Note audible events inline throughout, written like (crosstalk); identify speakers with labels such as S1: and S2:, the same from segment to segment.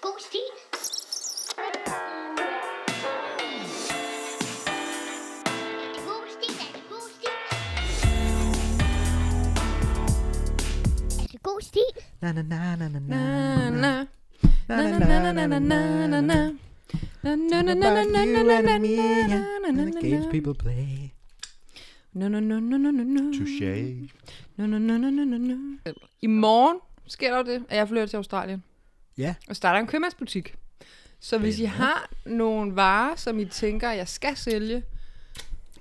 S1: god stil. Er god stil? Er det god stil? Er det god stil?
S2: Na na na na na
S3: Na,
S2: na
S3: na. Na, na, na, na, na, na, na. Na, na, na, na, na, na, na, na, na, na, na, na, na,
S2: Games
S3: na.
S2: people play.
S3: No, no, no, no, no, no, no.
S4: Touché.
S3: No, no, no, no, no, no, no. I morgen sker der jo det, at jeg flytter til Australien
S2: Ja.
S3: og starter en købmandsbutik. Så hvis I
S2: Spændende.
S3: har nogle varer, som I tænker, jeg skal sælge,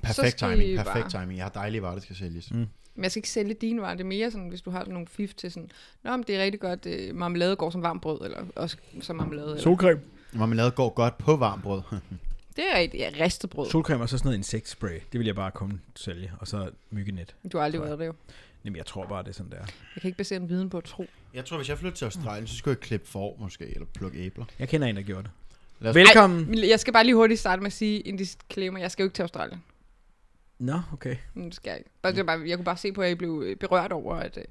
S4: Perfekt
S3: skal
S4: timing,
S3: I
S4: perfekt
S3: bare-
S4: timing. Jeg har dejlige varer, der skal sælges.
S2: Mm.
S3: men jeg skal ikke sælge dine varer, det er mere sådan, hvis du har sådan nogle fif til sådan, Nå, men det er rigtig godt, øh, marmelade går som varmt brød, eller også som marmelade. Eller.
S2: Solcreme.
S4: Marmelade går godt på varmt brød. (laughs)
S3: Det er rigtigt, ja, ristet brød.
S2: Solcreme og så sådan noget insektspray. Det vil jeg bare komme sælge. Og så myggenet.
S3: Du har aldrig været det jo.
S2: Jamen, jeg tror bare, det er sådan der.
S3: Jeg kan ikke basere en viden på at tro.
S4: Jeg tror, hvis jeg flytter til Australien, så skulle jeg klippe får måske, eller plukke æbler.
S2: Jeg kender en, der gjorde det.
S4: Lad os-
S2: Velkommen.
S3: Men Jeg skal bare lige hurtigt starte med at sige en disclaimer. Jeg skal jo ikke til Australien.
S2: Nå, okay.
S3: Men Det skal jeg ikke. Bare, det bare, jeg kunne bare se på, at jeg blev berørt over at, øh,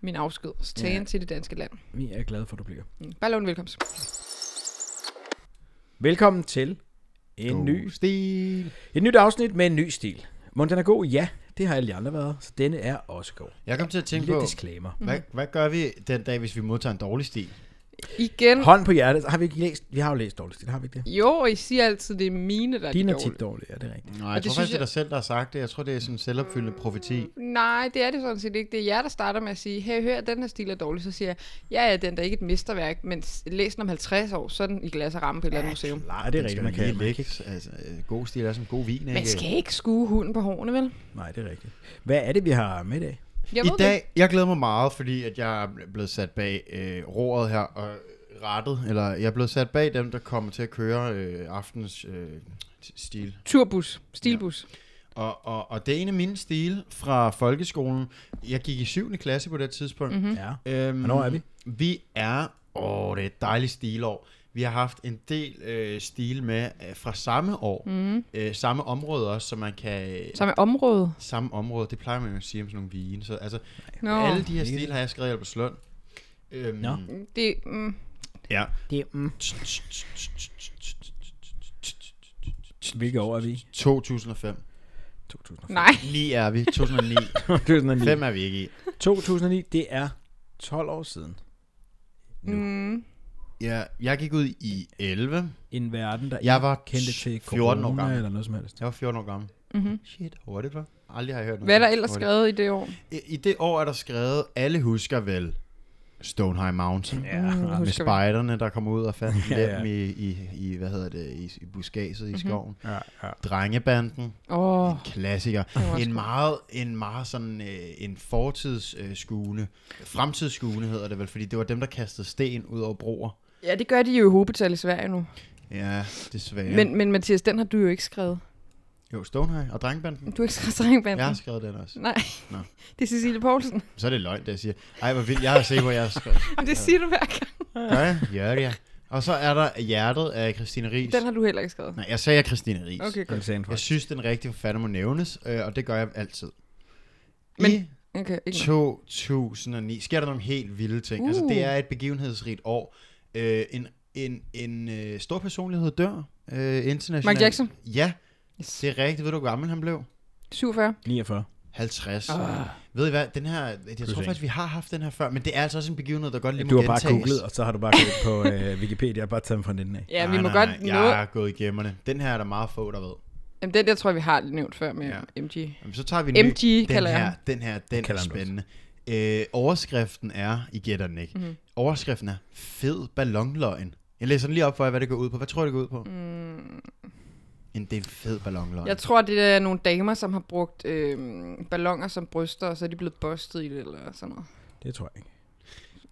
S3: min afsked. Så tage
S2: Ja.
S3: ja. til det danske land.
S2: Vi er glade for, at du bliver.
S3: Mm. Bare lov en velkomst.
S2: Velkommen til en
S4: God
S2: ny,
S4: stil.
S2: et nyt afsnit med en ny stil. Må den er god? Ja, det har alle de andre været. Så denne er også god.
S4: Jeg kom til at tænke
S2: Lille
S4: på,
S2: disclaimer.
S4: hvad, hvad gør vi den dag, hvis vi modtager en dårlig stil?
S3: Igen.
S2: Hånd på hjertet. Har vi ikke læst? Vi har jo læst dårligt stil, har vi ikke det?
S3: Jo, og I siger altid, det er mine, der er
S2: Dine er
S3: dårlige.
S2: tit dårlige, ja, det er rigtigt.
S4: Nej, jeg
S3: det
S4: tror faktisk, det er
S3: jeg-
S4: dig selv, der har sagt det. Jeg tror, det er sådan en selvopfyldende profeti.
S3: Nej, det er det sådan set ikke. Det er jer, der starter med at sige, hey, hør, den her stil er dårlig. Så siger jeg, ja, ja, den der er ikke et mesterværk, men læs den om 50 år, så er den i glas og ramme på et eller andet museum.
S2: Nej, det er rigtigt, man kan. kan
S4: ligge. Altså, øh, god stil er som god vin, ikke?
S3: Man skal ikke skue hunden på hårene, vel?
S2: Nej, det er rigtigt. Hvad er det, vi har med i dag?
S3: Jeg
S4: I dag, jeg glæder mig meget, fordi at jeg er blevet sat bag øh, roret her og rettet, eller jeg er blevet sat bag dem, der kommer til at køre øh, aftens øh, stil.
S3: det. Turbus. Stilbus.
S4: Og, og, og det er en af mine stile fra folkeskolen. Jeg gik i 7. klasse på det tidspunkt.
S3: Mm-hmm.
S2: Ja.
S4: Øhm,
S2: Hvornår er vi?
S4: Vi er... Åh, det er et dejligt stilår. Vi har haft en del øh, stil med øh, fra samme år.
S3: Mm.
S4: Øh, samme område også, så man kan...
S3: Samme område.
S4: Samme område, det plejer man jo at sige om sådan nogle vine. Så altså,
S3: Nå,
S4: alle de her stile har jeg skrevet i Albertslund. Øhm,
S2: Nå.
S3: det, mm,
S4: Ja.
S2: Det er, mm. Hvilke år er vi?
S4: 2005.
S2: 2005.
S3: nej.
S4: 9 er vi. 2009.
S2: 2009.
S4: 5 er vi ikke i.
S2: 2009, det er 12 år siden. Nu.
S3: Mm.
S4: Ja, jeg gik ud i 11.
S2: En verden, der
S4: Jeg var
S2: kendte til
S4: 14 år
S2: corona
S4: gammel.
S2: eller noget som helst.
S4: Jeg var 14 år gammel.
S3: Mm-hmm.
S4: Shit, hurtigt, hva'? Aldrig har jeg hørt noget.
S3: Hvad er der ellers
S4: hurtigt.
S3: skrevet i det år?
S4: I, I det år er der skrevet, alle husker vel Stonehenge Mountain.
S2: Ja,
S3: Mm, husker
S4: Med
S3: vi.
S4: spejderne, der kom ud og fandt (laughs)
S2: Ja,
S4: ja, dem i, i, i, hvad hedder det, i, i buskaget i skoven.
S2: ja, ja.
S4: Drengebanden,
S3: Åh, oh,
S4: klassiker.
S3: var
S4: En meget, en meget sådan, øh, en fortidsskuende, fremtidsskuende hedder det vel, fordi det var dem, der kastede sten ud over broer.
S3: Ja, det gør de jo i hobetal i Sverige nu.
S4: Ja, desværre.
S3: Ja. Men, men Mathias, den har du jo ikke skrevet.
S4: Jo, Stonehenge og Drengebanden.
S3: Du har ikke skrevet Drengbanden.
S4: Jeg har skrevet den også.
S3: Nej,
S4: Nå. (laughs)
S3: det er Cecilie Poulsen.
S4: Så er det løgn, det jeg siger. Ej, hvor vildt. Jeg har set, hvor jeg har skrevet. (laughs)
S3: Men det siger du hver gang.
S4: Gør jeg? Ja, det er. Og så er der Hjertet af Christine Ries.
S3: Den har du heller ikke skrevet.
S4: Nej, jeg sagde Christine Ries.
S3: Okay,
S2: Jeg
S3: godt.
S2: sagde en
S4: Jeg synes, den rigtige forfatter må nævnes, øh, og det gør jeg altid.
S3: Men-
S4: I
S3: Okay, ikke noget.
S4: 2009 sker der nogle helt vilde ting. Uh. Altså,
S3: Uh.
S4: det er et begivenhedsrigt år. Øh, en en, en øh, stor personlighed dør øh, internationalt.
S3: Michael Jackson?
S4: Ja,
S3: Yes.
S4: det er rigtigt. Ved du, hvor gammel han blev?
S3: 47.
S2: 49.
S4: 50.
S3: Ah.
S4: Ved I hvad, den her, jeg tror faktisk, vi har haft den her før, men det er altså også en begivenhed, der godt lige
S2: Du
S4: må
S2: har bare
S4: gentages.
S2: googlet, og så har du bare gået på øh, Wikipedia og bare taget dem fra den af.
S3: Ja, vi
S4: nej,
S3: må
S4: nej,
S3: godt
S4: nej. Jeg er gået igennem det. Den her er der meget få, der ved.
S3: Jamen, den der tror jeg, vi har nævnt før med
S4: Ja.
S3: MG.
S4: Jamen, så tager vi en ny.
S3: MG
S4: den
S3: kalder jeg
S4: her. Den her, den er
S2: Kalder du
S4: spændende. Øh, overskriften er, I gætter den ikke.
S3: Mhm.
S4: Overskriften er, fed ballonløgn. Jeg læser den lige op for jer, hvad det går ud på. Hvad tror du, det går ud på?
S3: Mm,
S4: En, det er en fed ballonløgn.
S3: jeg tror, det er nogle damer, som har brugt øh, ballonger som bryster, og så er de blevet bustet i det, eller sådan noget.
S2: Det tror jeg ikke.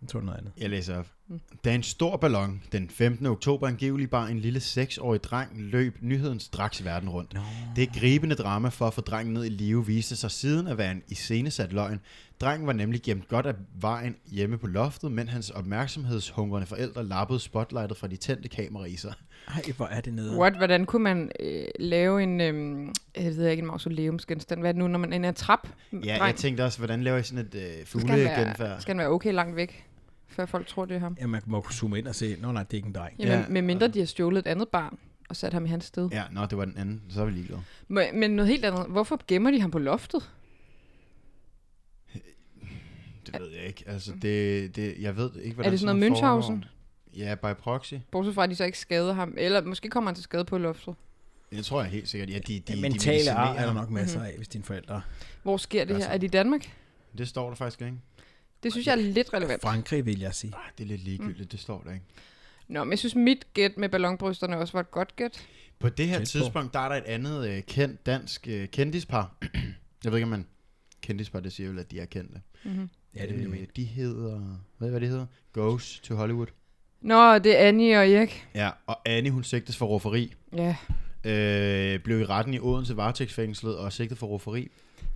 S2: Jeg tror noget andet.
S4: Jeg læser op.
S3: Mm.
S4: Da en stor ballon den 15. oktober angiveligt bare en lille 6-årig dreng løb nyheden straks verden rundt.
S2: No.
S4: Det gribende drama for at få drengen ned i live viste sig siden at være en iscenesat løgn. Drengen var nemlig gemt godt af vejen hjemme på loftet, men hans opmærksomhedshungrende forældre lappede spotlightet fra de tændte kameraer i sig.
S2: Ej, hvor er det nede.
S3: What? Hvordan kunne man øh, lave en, øh, jeg ved ikke, en mausoleumsgenstand? Hvad er det nu, når man er en trap?
S4: Ja, jeg tænkte også, hvordan laver jeg sådan et øh,
S3: skal, den være,
S4: fuglegenfærd?
S3: skal den være okay langt væk? Før folk tror, det er ham.
S2: Ja, man må kunne zoome ind og se, nå nej, det er ikke en dreng.
S3: Jamen,
S4: Ja.
S3: ja. med mindre de har stjålet et andet barn og sat ham i hans sted.
S4: Ja, nå, det var den anden. Så er vi ligeglade.
S3: Men, men noget helt andet. Hvorfor gemmer de ham på loftet?
S4: Det ved jeg ikke. Altså, det, det, jeg ved ikke, hvordan
S3: er det sådan noget. Münchhausen?
S4: Ja, by proxy.
S3: Bortset fra, at de så ikke skader ham. Eller måske kommer han til skade på loftet.
S4: Jeg tror jeg helt sikkert. Ja, de, de,
S2: De,
S4: de
S2: mentale
S4: medicinerer
S2: er der nok masser af, hvis dine forældre...
S3: Hvor sker det her?
S2: Altså.
S3: Er det i Danmark?
S4: Det står der faktisk ikke.
S3: Det synes jeg er lidt relevant.
S2: Frankrig, vil jeg sige.
S4: Ej, det er lidt ligegyldigt. Det står der ikke.
S3: Nå, men jeg synes, mit gæt med ballonbrysterne også var et godt gæt.
S4: På det her
S2: Tæt på.
S4: tidspunkt, der er der et andet øh, kendt dansk øh, kendispar. (clears throat) jeg ved ikke, om man... Kendispar, det siger vel, at de er kendte.
S3: Mm-hmm.
S2: Ja, det vil jeg
S4: Øh,
S2: mene.
S4: De hedder... Hvad, hvad de hedder? Goes to Hollywood.
S3: Nå, det er Annie og Erik.
S4: Ja, og Annie, hun sigtes for rufferi.
S3: Ja,
S4: Øh, blev i retten i Odense varetægtsfængslet og sigtet for rufferi.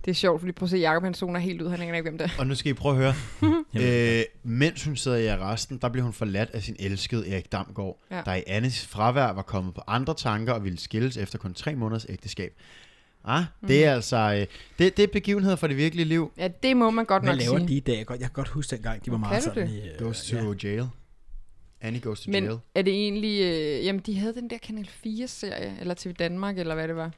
S3: Det er sjovt, fordi prøv at se, Jacob han zoner helt ud. Han aner ikke, hvem det er.
S4: Og nu skal I prøve at høre. (laughs) Øh, mens hun sidder i arresten, der blev hun forladt af sin elskede Erik Damgaard, ja. Der i Annes fravær var kommet på andre tanker og ville skilles efter kun tre måneders ægteskab. Ah, det er altså øh, det, det er begivenheder fra det virkelige liv.
S3: Ja, det må man godt
S2: Hvad
S3: nok
S2: laver
S3: sige.
S2: de i dag? Jeg kan godt- huske dengang, de var
S3: Kan
S2: meget
S3: du
S2: sådan
S3: det?
S2: i... øh,
S4: Goes to
S2: ja.
S4: jail. Annie goes to
S3: Men
S4: jail.
S3: er det egentlig... Øh, jamen, de havde den der Kanal 4-serie, eller TV Danmark, eller hvad det var.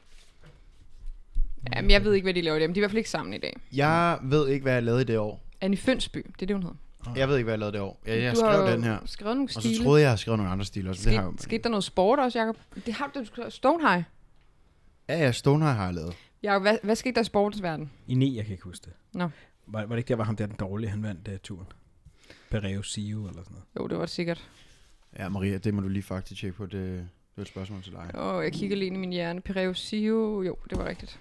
S3: Jamen, jeg ved ikke, hvad de laver der, men de er i hvert fald ikke sammen i dag.
S4: Jeg ved ikke, hvad jeg lavede i det år.
S3: Annie Fønsby, det er det, hun hedder.
S4: Jeg ved ikke, hvad jeg lavede det år. Jeg, jeg
S3: du har
S4: skrev
S3: jo
S4: den her.
S3: skrevet nogle
S4: Og
S3: stile.
S4: så troede jeg, jeg havde skrevet nogle andre stiler. Så det har jeg
S3: Skete,
S4: jo,
S3: skete der noget sport også, Jacob? Det har du skrevet. Stonehigh.
S4: Ja, ja, Stoner har jeg lavet.
S3: Jacob, hvad, hvad skete der i sportens verden?
S2: I 9, jeg kan ikke huske det.
S3: Nå.
S2: Var, var det ikke der, var ham der den dårlige, han vandt uh, turen? Pereo Sio eller sådan noget.
S3: Jo, det var det sikkert.
S4: Ja, Maria, det må du lige faktisk tjekke på. Det, det er et spørgsmål til dig.
S3: Åh, jeg kigger lige ind i min hjerne. Pireo Sio. Jo, det var rigtigt.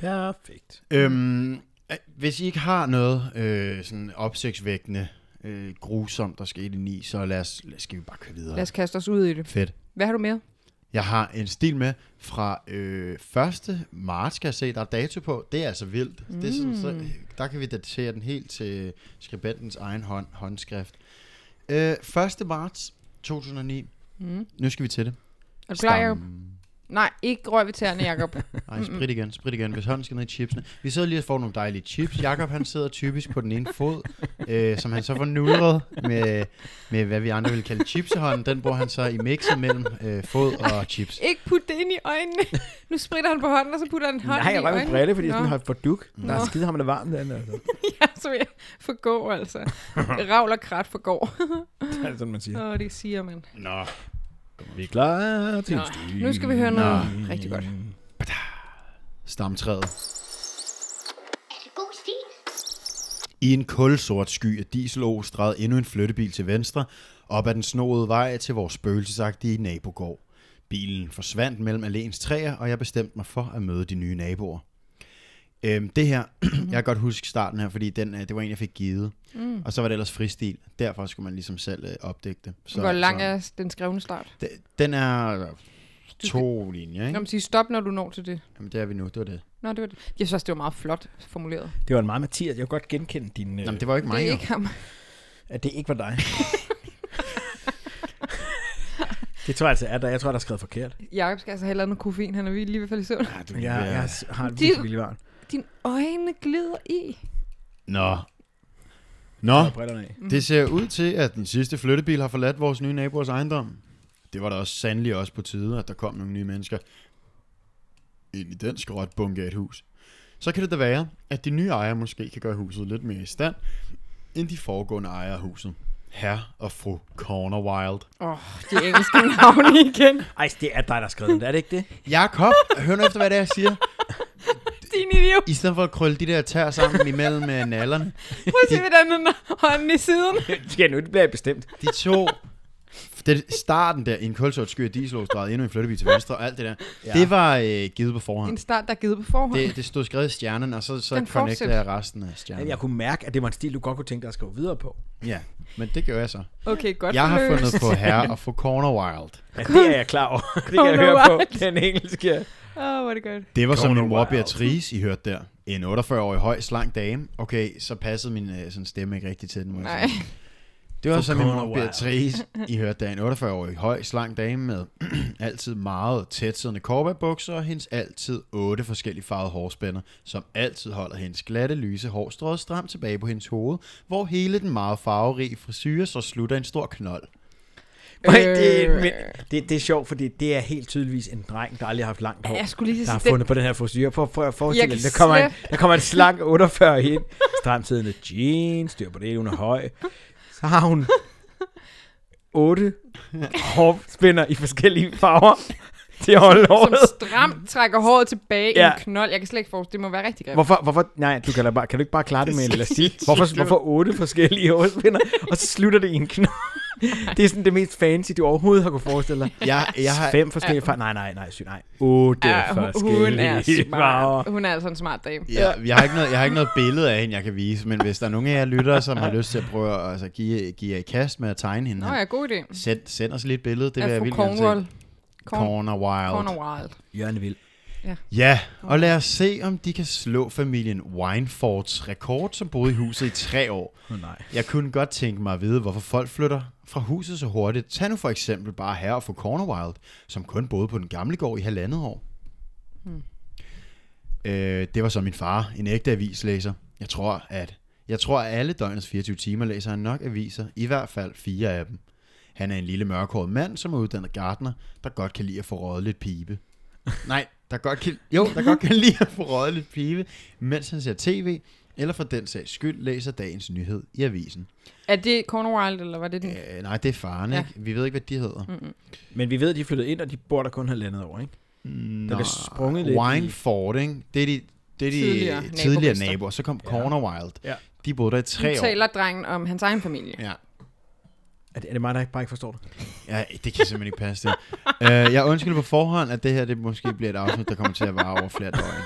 S2: Perfekt.
S4: Øhm, øh, hvis I ikke har noget øh, sådan opsigtsvækkende, øh, grusomt, der skete i 9, så lad os, lad, skal vi bare køre videre.
S3: Lad os kaste os ud i det.
S4: Fedt.
S3: Hvad har du med?
S4: Jeg har en stil med fra øh, 1. marts, kan jeg se, der er dato på. Det er altså vildt. Mm. Det er sådan, så,
S3: Mm.
S4: der kan vi datere den helt til skribentens egen hånd, håndskrift. Øh, 1. marts 2009.
S3: Mm.
S4: Nu skal vi til det.
S3: Er du klar, Jacob? Nej, ikke rør ved tæerne, Jacob. (laughs)
S4: Nej, sprit igen, sprit igen. Hvis hånden skal ned i chipsene. Vi sidder lige og får nogle dejlige chips. Jakob han sidder typisk på den ene fod, øh, som han så får nudret med, med, hvad vi andre vil kalde chipsehånden. Den bruger han så i mixet mellem øh, fod og chips.
S3: ikke putte det ind i øjnene. Nu spritter han på hånden, og så putter han hånden
S2: Nej, jeg
S3: i
S2: røg med
S3: øjnene.
S2: brille, fordi jeg
S3: Nå.
S2: sådan har fået duk. Der er skide ham det varmt den. Altså. (laughs)
S3: Ja, så vil jeg forgå, altså. Ravl og krat forgår. (laughs)
S2: Det er sådan, man siger.
S3: Åh, det siger man.
S4: Nå.
S2: Vi er klar til
S3: Nå, nu skal vi høre noget rigtig godt.
S4: Stamtræet.
S1: Det god stil?
S4: I en kulsort sky af diesel stræd endnu en flyttebil til venstre, op ad den snoede vej til vores spøgelsesagtige nabogård. Bilen forsvandt mellem alléens træer, og jeg bestemte mig for at møde de nye naboer. Øhm, det her, (clears throat) jeg kan (clears throat) godt huske starten her, fordi den, øh, det var en, jeg fik givet.
S3: Mm.
S4: Og så var det ellers fristil. Derfor skulle man ligesom selv øh, opdægte det.
S3: Så, Hvor lang er den skrevne start?
S4: det? Den er
S3: skal-
S4: to linjer,
S3: Kan
S4: ikke?
S3: man sige stop, når du når til det?
S4: Jamen, det er vi nu. Det var det.
S3: Nå, det var det. Jeg synes også, det var meget flot formuleret.
S2: Det var en meget Mathias. Jeg kunne godt genkende din... Øh,
S4: Jamen, det var ikke mig,
S3: det er
S4: jo.
S3: ikke ham.
S2: At det ikke var dig. (laughs) det tror jeg altså er der. Jeg tror, der er skrevet forkert.
S3: Jakob skal altså have lavet noget koffein. Han er lige lige ved at falde i søvn.
S4: Ja, du,
S2: Jeg, jeg har virkelig vildt varmt.
S3: Dine øjne glider i.
S4: Nå. Nå,
S2: brillerne af.
S4: det ser ud til, at den sidste flyttebil har forladt vores nye naboers ejendom. Det var da også sandelig også på tide, at der kom nogle nye mennesker ind i den skråt bunke af et hus. Så kan det da være, at de nye ejere måske kan gøre huset lidt mere i stand, end de foregående ejere af huset. Herr og fru Corner Wild.
S3: Åh, oh, de engelske navne igen.
S2: Ej, det er dig, der har skrevet den. Er det ikke det?
S4: Jakob, hør nu efter, hvad det er, jeg siger.
S3: Din idiot.
S4: I stedet for at krølle de der tær sammen imellem med nallerne. (laughs)
S3: Prøv at se, hvordan den har hånden i siden. (laughs)
S2: Ja, nu det bliver bestemt.
S4: De to... Det, starten der, i en kulsort sky af dieselåsdrejet, endnu en flyttebil til venstre, og alt det der, ja. Det var øh, givet på forhånd.
S3: En start, der er givet på forhånd.
S4: Det, det stod skrevet i stjernen, og så, så
S3: Den
S4: connectede jeg resten af stjernen.
S2: Jeg kunne mærke, at det var en stil, du godt kunne tænke dig at skrive videre på.
S4: Ja, men det gør jeg så.
S3: Okay, godt
S4: Jeg har
S3: forløst.
S4: fundet på herre og fru Corner Wild.
S2: Ja, det er jeg klar over. (laughs) Det kan jeg høre på. Den engelske.
S3: Åh, oh, hvor er det godt.
S4: Det var som
S2: Corner
S4: min mor. Beatrice, I hørte der. En 48-årig høj, slank dame. Okay, så passede min øh, sådan stemme ikke rigtig til den. Må
S3: Nej.
S4: Det var
S2: For
S4: så min mor. Beatrice. I hørte, der er en 48-årig høj, slank dame med (clears throat) altid meget tætsiddende korbagbukser og hendes altid otte forskellige farvede hårspænder, som altid holder hendes glatte, lyse hår stramt tilbage på hendes hoved, hvor hele den meget farverige frisyre så slutter en stor knold.
S2: Øh, det,
S3: Øh.
S2: men, det, det er sjovt, fordi det er helt tydeligvis en dreng, der aldrig har haft langt hår.
S3: Jeg skulle lige
S2: der har fundet på den her frisyr. For, for at forestille dig, der kommer, en, der kommer en slank 48 ind, stramtidende jeans, styr på det, hun er høj. Så har hun otte hårspænder i forskellige farver til at holde
S3: som
S2: håret.
S3: stramt trækker håret tilbage ja. I en knold. Jeg kan slet ikke forestille, det må være rigtig grimt.
S2: Hvorfor, hvorfor, nej, du kan, da bare, kan du ikke bare klare det med en elastik? Hvorfor, hvorfor otte forskellige hårspænder, og så slutter det i en knold? (laughs) Det er sådan det mest fancy, du overhovedet har kunne forestille dig.
S4: Jeg, jeg har,
S2: Fem forskellige farver. Nej, nej, nej, syg, nej. Otte
S3: Ja, hun, hun er
S2: forskellige farver.
S3: smart. Hun er altså en smart dame.
S4: Ja, jeg, har ikke noget, jeg har ikke noget billede af hende, jeg kan vise, men hvis der er nogen af jer lyttere, som har lyst til at prøve at altså, give, give jer i kast med at tegne hende,
S3: Nå ja, god idé.
S4: send, send os lige et billede, det vil jeg vildt gerne se. Corner Wild.
S3: Corner Wild.
S2: Jørgen Vild.
S4: Ja, og lad os se, om de kan slå familien Winefords rekord, som boede i huset i tre år.
S2: Oh, nej.
S4: Jeg kunne godt tænke mig at vide, hvorfor folk flytter fra huset så hurtigt. Tag nu for eksempel bare her og få Corner Wild, som kun boede på den gamle gård i halvandet år. Hmm. Øh, det var så min far, en ægte avislæser. Jeg tror, at jeg tror, at alle døgnets 24 timer læser han nok aviser, i hvert fald fire af dem. Han er en lille mørkhåret mand, som er uddannet gartner, der godt kan lide at få røget lidt pibe. Nej, der godt kan, jo, der godt kan lide at få røget lidt pibe, mens han ser tv, eller for den sags skyld læser dagens nyhed i avisen.
S3: Er det Corner Wild, eller var det den?
S4: Øh, nej, det er faren,
S3: Ja.
S4: ikke? Vi ved ikke, hvad de hedder.
S3: Mm-mm.
S2: Men vi ved, at de er flyttet ind, og de bor der kun halvandet år, ikke?
S4: Mm,
S2: Der bliver sprunget lidt i-
S4: Wineford, ikke? Det er de, det er de
S3: Tidligere
S4: tidligere, naboer. Så kom
S2: Ja.
S4: Corner Wild.
S2: Ja.
S4: De boede der i
S3: Nu
S4: tre år.
S3: taler drengen om hans egen familie.
S4: Ja.
S2: Er det, er det mig, der ikke bare ikke forstår det?
S4: ja, det kan simpelthen ikke passe det. uh, jeg undskylder på forhånd, at det her det måske bliver et afsnit, der kommer til at vare over flere døgn.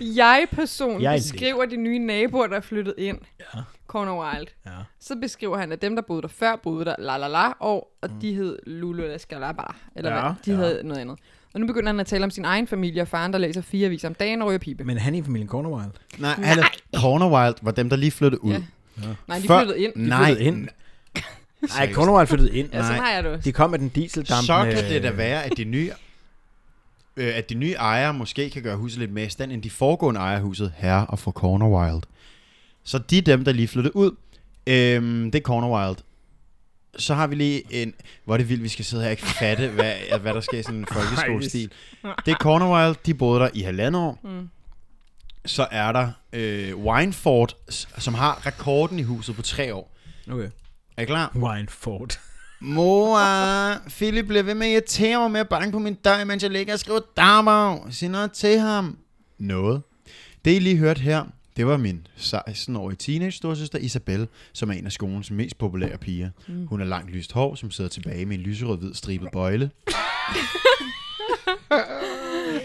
S3: Jeg person
S2: Jeg er en
S3: beskriver de nye naboer, der er flyttet ind.
S2: Ja.
S3: Corner Wild.
S2: Ja.
S3: Så beskriver han, at dem, der boede der før, boede der la la la, og, og de hed Lulu eller Skalabala, eller
S2: Ja,
S3: hvad? De
S2: ja.
S3: hed noget andet. Og nu begynder han at tale om sin egen familie, og faren, der læser fire aviser om dagen og ryger pibe.
S2: Men han er i familien Cornerwild.
S4: Nej, han er, Corner Wild var dem, der lige flyttede ud.
S3: Ja. Nej, de
S4: Før-
S3: flyttede ind.
S4: Nej,
S2: flyttede ind. Nej, Cornerwild flyttede ind.
S3: Ja, sådan
S4: nej.
S3: har jeg det også.
S2: De kom med den dieseldampende...
S4: Så kan det da være, at de nye øh, at de nye ejere måske kan gøre huset lidt mere i stand, end de foregående ejere huset, herre og fru Corner Wild. Så de er dem, der lige flyttede ud. Øhm, det er Corner Wild. Så har vi lige en... Hvor er det vildt, vi skal sidde her og ikke fatte, hvad, hvad der sker i sådan en (laughs) folkeskolestil. Det er Corner Wild. De boede der i halvandet år.
S3: Mm.
S4: Så er der øh, Wineford, som har rekorden i huset på tre år.
S2: Okay.
S4: Er I klar?
S2: Wineford.
S4: Mor, Philip bliver ved med at irritere mig med at banke på min dør, mens jeg ligger og skriver dagbog. Sig noget til ham. Noget. Det, I lige hørte her, det var min 16-årige teenage storsøster Isabel, som er en af skolens mest populære piger. Mm. Hun har langt lyst hår, som sidder tilbage med en lyserød-hvid stribet bøjle. (laughs)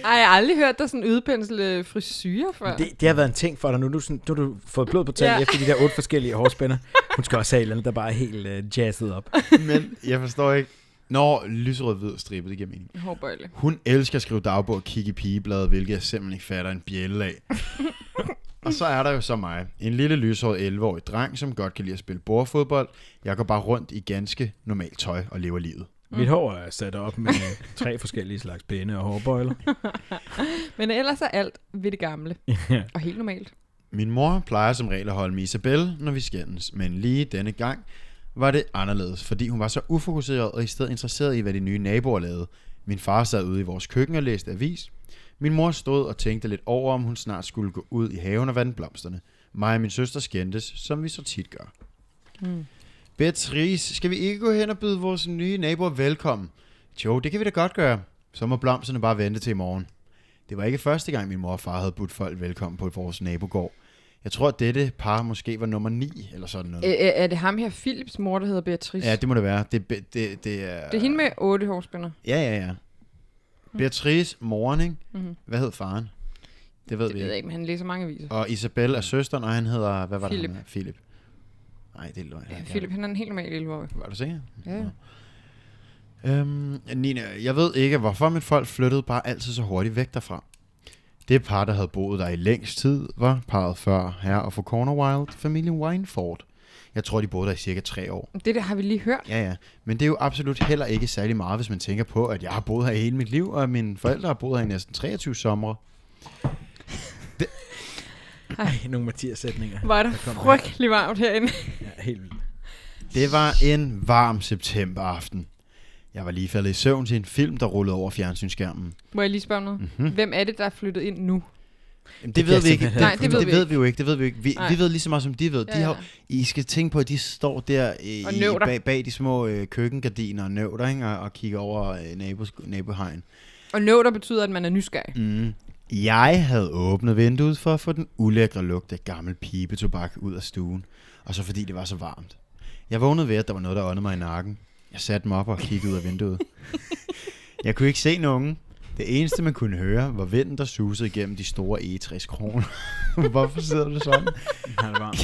S3: Ej, jeg har aldrig hørt dig sådan udpensle frisyrer før.
S2: Det, det har været en ting for dig nu. Nu, du sådan, nu har du fået blod på tanden
S3: Ja.
S2: efter de der otte forskellige hårspænder. (laughs) Hun skal også have et eller andet, der bare er helt uh, jazzet op.
S4: Men jeg forstår ikke. Når lyserød-hvid stribet, det giver mening.
S3: Hårbøjle.
S4: Hun elsker at skrive dagbog og kigge i pigebladet, hvilket jeg simpelthen ikke fatter en bjælle af. (laughs) og så er der jo så mig. En lille lyshåret 11-årig dreng, som godt kan lide at spille bordfodbold. Jeg går bare rundt i ganske normalt tøj og lever livet.
S2: Mm. Mit hår er sat op med (laughs) tre forskellige slags pinde og hårbøjler. (laughs)
S3: Men ellers er alt ved det gamle.
S2: Ja.
S3: Og helt normalt.
S4: Min mor plejer som regel at holde med Isabel, når vi skændes, men lige denne gang var det anderledes, fordi hun var så ufokuseret og i stedet interesseret i, hvad de nye naboer lavede. Min far sad ude i vores køkken og læste avis. Min mor stod og tænkte lidt over, om hun snart skulle gå ud i haven og vande blomsterne. Mig og min søster skændtes, som vi så tit gør.
S3: Mm.
S4: Beatrice, skal vi ikke gå hen og byde vores nye naboer velkommen? Jo, det kan vi da godt gøre. Så må blomsterne bare vente til i morgen. Det var ikke første gang, min mor og far havde budt folk velkommen på vores nabogård. Jeg tror, at dette par måske var nummer 9, eller sådan noget.
S3: Æ, er det ham her, Philips mor, der hedder Beatrice?
S4: Ja, det må det være. Det, det, det, det er...
S3: det er hende med otte hårspænder.
S4: Ja, ja, ja. Beatrice, moren, ikke?
S3: Mm-hmm.
S4: Hvad hed faren? Det ved
S3: Det
S4: vi
S3: ved jeg
S4: ikke.
S3: ikke, men han læser mange aviser.
S4: Og Isabel er søsteren, og han hedder... Hvad var
S3: Philip.
S4: det, han hed? Philip. Nej, det er løgn.
S3: Ja, Philip, han er en helt normal 11
S4: Var du sikker?
S3: Ja, ja.
S4: Øhm, Nina, jeg ved ikke, hvorfor mit folk flyttede bare altid så hurtigt væk derfra. Det par, der havde boet der i længst tid, var parret før her og for Corner Wild, familien Wineford. Jeg tror, de boede der i cirka tre år.
S3: Det der har vi lige hørt.
S4: Ja, ja. Men det er jo absolut heller ikke særlig meget, hvis man tænker på, at jeg har boet her hele mit liv, og mine forældre har boet her i næsten 23 somre.
S2: Ej, (laughs) nogle Mathias-sætninger.
S3: Var der
S2: Der
S3: frygtelig varmt herinde.
S2: Ja, helt vildt.
S4: Det var en varm septemberaften. Jeg var lige faldet i søvn til en film, der rullede over fjernsynsskærmen.
S3: Må jeg lige spørge noget?
S4: Mhm.
S3: Hvem er det, der er flyttet ind nu?
S4: Jamen, det,
S2: Det
S4: ved vi ikke. Det,
S3: Nej, det ved
S4: det
S3: vi
S4: ved
S3: ikke.
S4: vi jo ikke. Det ved vi ikke. Vi,
S3: Nej.
S4: vi ved lige så meget, som de ved. De
S3: Ja, ja.
S4: har, I skal tænke på, at de står der i,
S3: Og
S4: i, bag, bag de små øh, køkkengardiner og nøvter, ikke? Og, og kigger over øh, nabos, nabohegn.
S3: Og nå, der betyder, at man er nysgerrig.
S4: Mm. Jeg havde åbnet vinduet for at få den ulækre lugt af gammel pibetobak ud af stuen. Og så fordi det var så varmt. Jeg vågnede ved, at der var noget, der åndede mig i nakken. Jeg satte mig op og kiggede ud af vinduet. (laughs) jeg kunne ikke se nogen. Det eneste, man kunne høre, var vinden, der susede igennem de store egetræskroner. (laughs) Hvorfor sidder du sådan?
S2: Ja, det var. (laughs)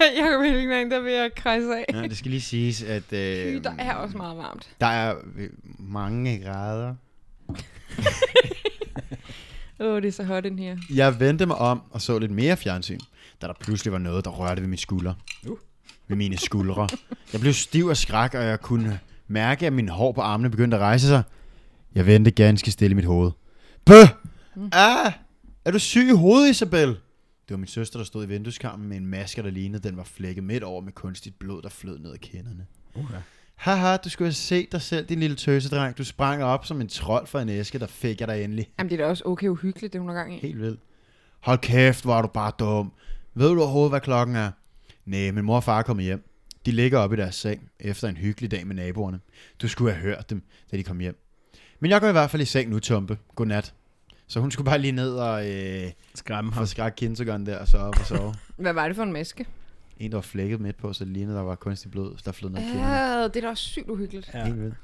S3: jeg kan ikke der vil jeg kredse af.
S4: Ja, det skal lige siges, at øh,
S3: der er også meget varmt.
S4: der er øh, mange grader.
S3: Åh, oh, det er så hot ind her.
S4: Jeg vendte mig om og så lidt mere fjernsyn, da der pludselig var noget, der rørte ved mine skuldre.
S2: Uh.
S4: Ved mine skuldre. Jeg blev stiv af skræk, og jeg kunne mærke, at mine hår på armene begyndte at rejse sig. Jeg vendte ganske stille i mit hoved. Bøh! Ah! Er du syg i hovedet, Isabel? Det var min søster, der stod i vindueskarmen med en maske, der lignede, den var flækket midt over med kunstigt blod, der flød ned ad kinderne.
S2: Uh, ja.
S4: Haha, du skulle have set dig selv, din lille tøsedreng. Du sprang op som en trold for en æske, der fik jeg dig endelig.
S3: Jamen, det er da også okay uhyggeligt, det hun har gang i.
S4: Helt vildt. Hold kæft, hvor er du bare dum. Ved du overhovedet, hvad klokken er? Nej, min mor og far er kommet hjem. De ligger oppe i deres seng, efter en hyggelig dag med naboerne. Du skulle have hørt dem, da de kom hjem. Men jeg går i hvert fald i seng nu, Tumpe. Godnat. Så hun skulle bare lige ned og øh,
S2: Skræmme ham.
S4: få skræk kindergarten der, og så op og sove.
S3: Hvad var det for en maske?
S4: En, der var flækket midt på, så det lignede, der var kunstig blod, der flød ned kinderne.
S3: Ja, det er da også sygt uhyggeligt.
S2: Ja.
S4: Helt vildt.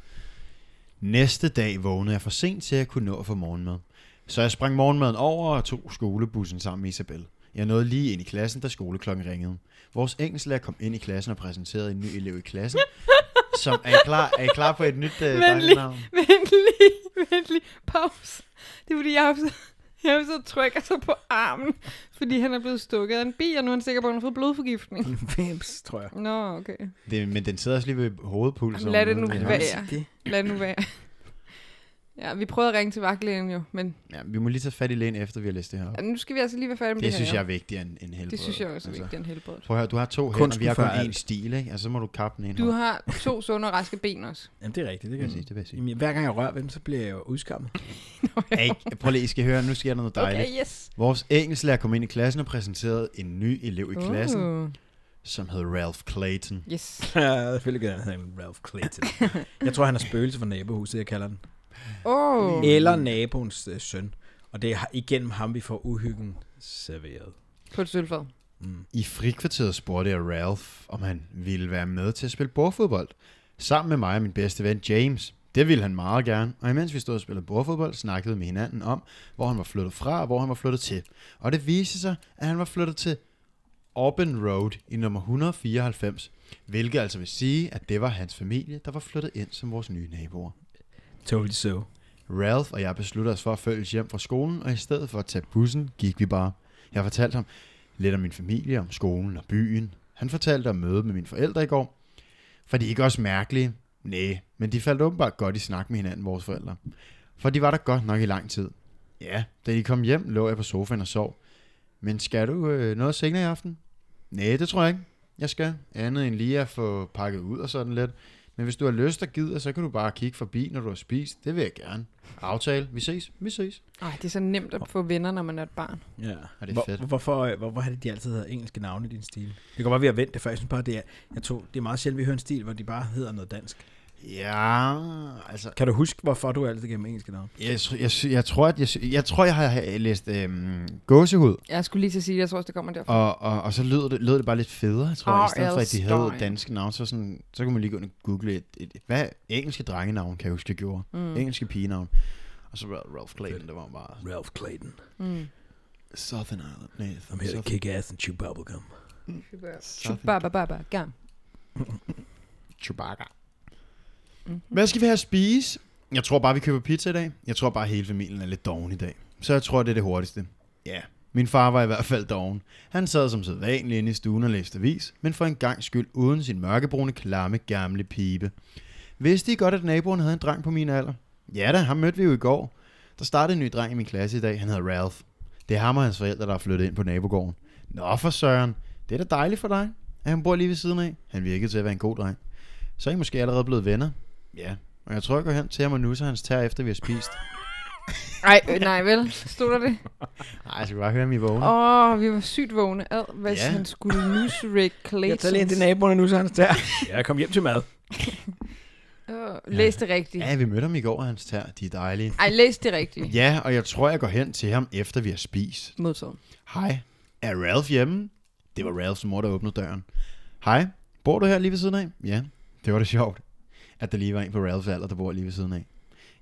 S4: Næste dag vågnede jeg for sent til at kunne nå at få morgenmad. Så jeg sprang morgenmaden over og tog skolebussen sammen med Isabel. Jeg nåede lige ind i klassen, da skoleklokken ringede. Vores engelsklærer kom ind i klassen og præsenterede en ny elev i klassen. (laughs) Som, er, I klar, er I klar på et nyt uh,
S3: Vent
S4: dejligt
S3: lige.
S4: navn?
S3: Vent lige, vent lige. Pause. Det er fordi, jeg har jeg har så trykker sig på armen, fordi han er blevet stukket af en bi, og nu er han sikker på, at han har fået blodforgiftning. (laughs)
S2: Vims, tror jeg.
S3: Nå, okay.
S4: Det, men den sidder også lige ved hovedpulsen.
S3: Lad det nu være.
S2: Det.
S3: Lad det nu være. Ja, vi prøvede at ringe til vagtlægen jo, men
S4: Ja, vi må lige tage fat i lægen, efter vi har læst det her op.
S3: ja, nu skal vi altså lige være færdige med det,
S4: Det synes
S3: her.
S4: jeg er vigtigere end, end helbred.
S3: Det synes jeg også er vigtigere end helbred.
S4: Prøv at høre, du har to
S2: Kunsten
S4: hænder, vi har kun én
S2: alt.
S4: stil, ikke? Altså, så må du kappe den ene
S3: Du
S4: hånd.
S3: har to sunde og raske ben også. (laughs)
S2: Jamen, det er rigtigt. Det kan
S4: jeg sige, det vil jeg sige.
S2: Jamen, hver gang jeg rører ved dem, så bliver jeg jo udskammet. (laughs)
S4: Hey, prøv lige, I skal høre, nu sker der noget dejligt.
S3: Okay, yes.
S4: Vores engelsklærer kom ind i klassen og præsenterede en ny elev i klassen,
S3: Uh,
S4: som hed Ralph Clayton.
S3: yes. (laughs)
S2: Ja, selvfølgelig gør han Ralph Clayton. jeg tror, han er spøgelse for nabohuset, jeg kalder den.
S3: Oh.
S2: Eller naboens øh, søn. Og det er igennem ham, vi får uhyggen serveret.
S3: På et sølvfad.
S2: Mm.
S4: I frikvarteret spurgte jeg Ralph, om han ville være med til at spille bordfodbold. Sammen med mig og min bedste ven James. Det ville han meget gerne, og imens vi stod og spillede bordfodbold, snakkede vi med hinanden om, hvor han var flyttet fra og hvor han var flyttet til. Og det viste sig, at han var flyttet til Auburn Road i nummer 194, hvilket altså vil sige, at det var hans familie, der var flyttet ind som vores nye naboer.
S2: Totally so.
S4: Ralph og jeg besluttede os for at følges hjem fra skolen, og i stedet for at tage bussen, gik vi bare. Jeg fortalte ham lidt om min familie, om skolen og byen. Han fortalte om mødet med mine forældre i går. For de er ikke også mærkelige? Nej, men de faldt åbenbart godt i snak med hinanden, vores forældre. For de var der godt nok i lang tid. Ja, da de kom hjem, lå jeg på sofaen og sov. Men skal du øh, noget senere i aften? Nej, det tror jeg ikke. Jeg skal. Andet end lige at få pakket ud og sådan lidt. Men hvis du har lyst og gider, så kan du bare kigge forbi, når du har spist. Det vil jeg gerne. Aftale. Vi ses. Vi ses.
S3: Ej, det er så nemt at få venner, når man er et barn.
S2: Ja.
S4: er
S2: Hvor,
S4: fedt.
S2: Hvorfor, øh, hvorfor har det de altid hedder engelske navne i din stil? Det kan godt være, vi har vendt det, for jeg synes bare, det er, jeg tog, det er meget sjældent, vi hører en stil, hvor de bare hedder noget dansk.
S4: Ja, altså...
S2: Kan du huske, hvorfor du altid gennem engelske navne?
S4: Jeg, jeg, jeg, tror, at jeg, jeg tror, jeg har læst øhm, gåsehud,
S3: Jeg skulle lige til at sige, at jeg tror også, det kommer derfra.
S4: og, og, og så lød det, lød det bare lidt federe, tror jeg, i stedet for, at de havde danske navne. Så, sådan, så kunne man lige gå ind og google et, et, et hvad engelske drengenavn, kan jeg huske, jeg gjorde. Mm. Engelske pigenavn. Og så Ra- Ralph Clayton, det var bare
S2: Ralph Clayton.
S3: Mm.
S4: Southern Island. Nej,
S2: I'm here to kick ass and chew bubblegum.
S3: Chubababa, gam.
S4: Chewbacca.
S3: Mhm.
S4: Hvad skal vi have at spise? Jeg tror bare, vi køber pizza i dag. Jeg tror bare, hele familien er lidt doven i dag. Så jeg tror, det er det hurtigste. Ja, Min far var i hvert fald doven. Han sad som sædvanlig inde i stuen og læste avis, men for en gang skyld uden sin mørkebrune, klamme, gamle pibe. Vidste I godt, at naboen havde en dreng på min alder? Ja da, ham mødte vi jo i går. Der startede en ny dreng i min klasse i dag. Han hedder Ralph. Det er ham og hans forældre, der er flyttet ind på nabogården. Nå for søren. Det er da dejligt for dig, at han bor lige ved siden af. Han virkede til at være en god dreng. Så er I måske allerede blevet venner. Ja, og jeg tror, jeg går hen til ham og nusser hans tær, efter vi har spist.
S3: Ej, øh, nej vel. Stod der det?
S4: Nej, jeg skal bare høre, om I vågne.
S3: Åh, oh, vi var sygt vågne. Ad, hvis
S4: Ja.
S3: han skulle nusse Rick Clayton.
S2: Jeg tager lige ind til naboerne nu, så han der. (laughs) Jeg kom hjem til mad. (laughs)
S3: Oh, læs det rigtigt.
S4: Ja, vi mødte ham i går, hans tær. De er dejlige.
S3: Ej, læs det rigtigt.
S4: Ja, og jeg tror, jeg går hen til ham, efter vi har spist.
S3: Modtaget.
S4: Hej, er Ralph hjemme? Det var Ralphs mor, der åbnede døren. Hej, bor du her lige ved siden af? Ja, det var da sjovt, at der lige var en på Ralphs alder, der bor lige ved siden af.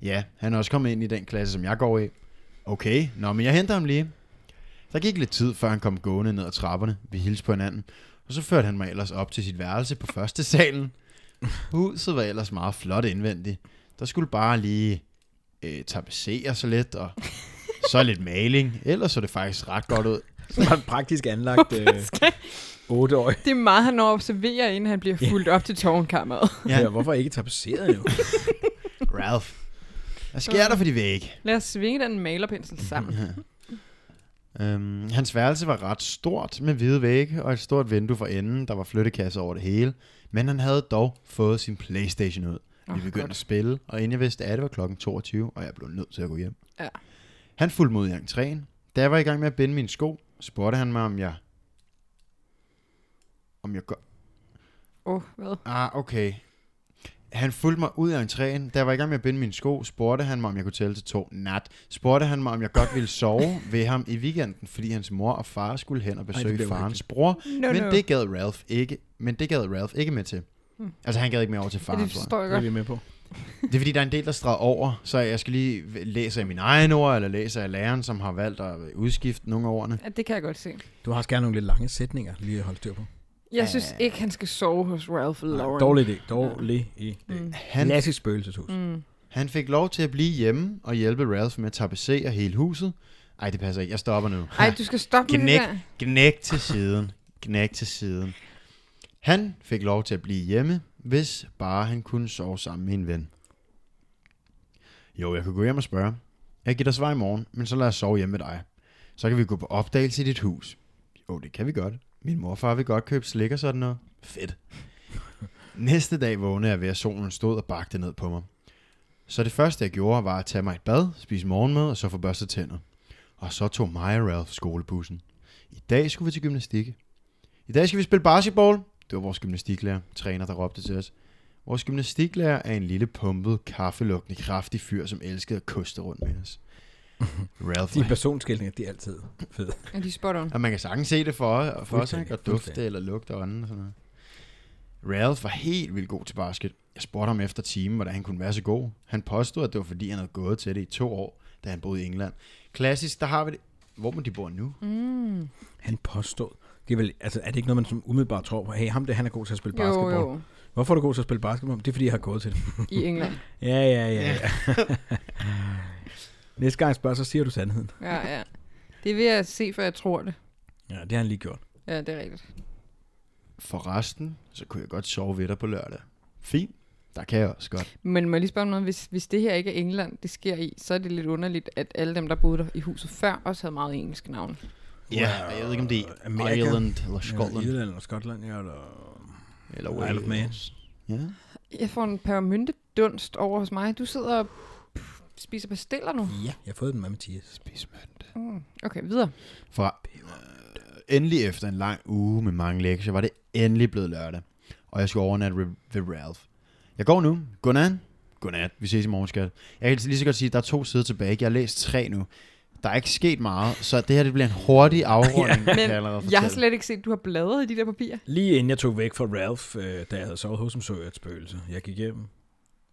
S4: Ja, han er også kommet ind i den klasse, som jeg går i. Okay, nå, men jeg henter ham lige. Der gik lidt tid, før han kom gående ned ad trapperne. Vi hilste på hinanden. Og så førte han mig ellers op til sit værelse på første salen. Huset var ellers meget flot indvendigt. Der skulle bare lige øh, tapetsere så lidt, og så lidt maling. Ellers så det faktisk ret godt ud.
S2: Så var han praktisk anlagt (laughs) øh, 8 år.
S3: Det er meget, han når at observere, inden han bliver fuldt op til tårnkammeret.
S2: Ja. ja. hvorfor ikke tapetseret jo? (laughs)
S4: Ralph. Hvad sker der for de væg?
S3: Lad os svinge den malerpensel sammen.
S4: Øhm, hans værelse var ret stort med hvide vægge og et stort vindue for enden, der var flyttekasser over det hele. Men han havde dog fået sin Playstation ud. Vi begyndte
S3: godt.
S4: at spille, og inden jeg vidste af det, var klokken 22, og jeg blev nødt til at gå hjem.
S3: Ja.
S4: Han fulgte mod i entréen. Da jeg var i gang med at binde mine sko, spurgte han mig, om jeg... Om jeg går...
S3: Åh, oh, hvad?
S4: Ah, okay. Han fulgte mig ud af entréen. Da jeg var i gang med at binde mine sko, spurgte han mig, om jeg kunne tælle til to nat. Spurgte han mig, om jeg godt ville sove (laughs) ved ham i weekenden, fordi hans mor og far skulle hen og
S2: det
S4: besøge
S2: bliver
S4: farens
S2: uhyggeligt.
S4: bror.
S3: No,
S4: men
S3: no.
S4: det gad Ralph ikke. Men det gad Ralph ikke med til.
S3: Hmm.
S4: Altså, han gad ikke med over til
S3: Ja,
S4: faren,
S3: det
S4: tror jeg.
S3: forstår jeg
S2: Det er vi med på.
S4: Det er fordi, der er en del, der stræder over, så jeg skal lige læse af mine egne ord, eller læse af læreren, som har valgt at udskifte nogle af ordene.
S3: Ja, det kan jeg godt se.
S2: Du har også gerne nogle lidt lange sætninger, lige at holde styr på.
S3: Jeg synes ikke, han skal sove hos Ralph Lauren.
S2: Dårlig idé. Dårlig idé.
S3: Mm.
S4: Han,
S2: Klassisk spøgelseshus.
S3: Mm.
S4: han fik lov til at blive hjemme og hjælpe Ralph med at tapetsere hele huset. Ej, det passer ikke. Jeg stopper nu.
S3: Ej, du skal stoppe med det der.
S4: Knæk til siden. Knæk til siden. Han fik lov til at blive hjemme, hvis bare han kunne sove sammen med en ven. Jo, jeg kan gå hjem og spørge. Jeg giver dig svar i morgen, men så lad os sove hjemme med dig. Så kan vi gå på opdagelse i dit hus. Jo, det kan vi godt. Min morfar vil godt købe slik og sådan noget. Fedt. (laughs) Næste dag vågnede jeg ved, at solen stod og bagte ned på mig. Så det første, jeg gjorde, var at tage mig et bad, spise morgenmad og så få børstet tænder. Og så tog mig og Ralph skolebussen. I dag skulle vi til gymnastik. I dag skal vi spille basketball. Det var vores gymnastiklærer, træner, der råbte til os. Vores gymnastiklærer er en lille pumpet, kaffelugtende, kraftig fyr, som elskede at koste rundt med os. (laughs) Ralph
S2: De
S4: var
S2: personskilninger, de er altid fede.
S3: Ja, de er spot on.
S4: og man kan sagtens se det for, for sig, ikke? og dufte eller lugte og andet. og Sådan noget. Ralph var helt vildt god til basket. Jeg spurgte ham efter timen, hvordan han kunne være så god. Han påstod, at det var fordi, han havde gået til det i to år, da han boede i England. Klassisk, der har vi det. Hvor må de bor nu?
S3: Mm.
S2: Han påstod. Det er, vel, altså, er det ikke noget, man som umiddelbart tror på? Hey, ham der, han er god til at spille basketball.
S3: Jo, jo.
S2: Hvorfor er du god til at spille basketball? Det er, fordi jeg har gået til det.
S3: I England. (laughs)
S2: Ja, ja, ja. ja. (laughs) Næste gang jeg spørger, så siger du sandheden.
S3: Ja, ja. Det vil jeg se, for jeg tror det.
S2: Ja, det har han lige gjort.
S3: Ja, det er rigtigt.
S4: For resten, så kunne jeg godt sove ved dig på lørdag. Fint. Der kan jeg også godt.
S3: Men må jeg lige spørge om noget? Hvis, hvis det her ikke er England, det sker i, så er det lidt underligt, at alle dem, der boede der i huset før, også havde meget engelske navne.
S4: Ja, jeg ved ikke, om det er
S2: Amerika.
S4: Ireland eller Skotland.
S2: Ja, Irland eller Skotland, ja, eller...
S4: Eller
S2: Isle of Man.
S4: Wales. Ja.
S3: Jeg får en permynte dunst over hos mig. Du sidder og spiser pastiller nu.
S2: Ja, jeg har fået den med Mathias.
S4: Spismønt.
S3: Mm. Okay, videre.
S4: For øh, endelig efter en lang uge med mange lektier, var det endelig blevet lørdag. Og jeg skulle overnatte ved, Ralph. Jeg går nu. Godnat. Godnat. Vi ses i morgen, skat. Jeg kan lige så godt sige, at der er to sider tilbage. Jeg har læst tre nu. Der er ikke sket meget, så det her det bliver en hurtig afrunding, kan jeg allerede
S3: Men jeg har
S4: fortælle.
S3: slet ikke set, at du har bladret i de der papirer.
S2: Lige inden jeg tog væk fra Ralph, øh, da jeg havde sovet hos ham, så jeg et spøgelse. Jeg gik hjem.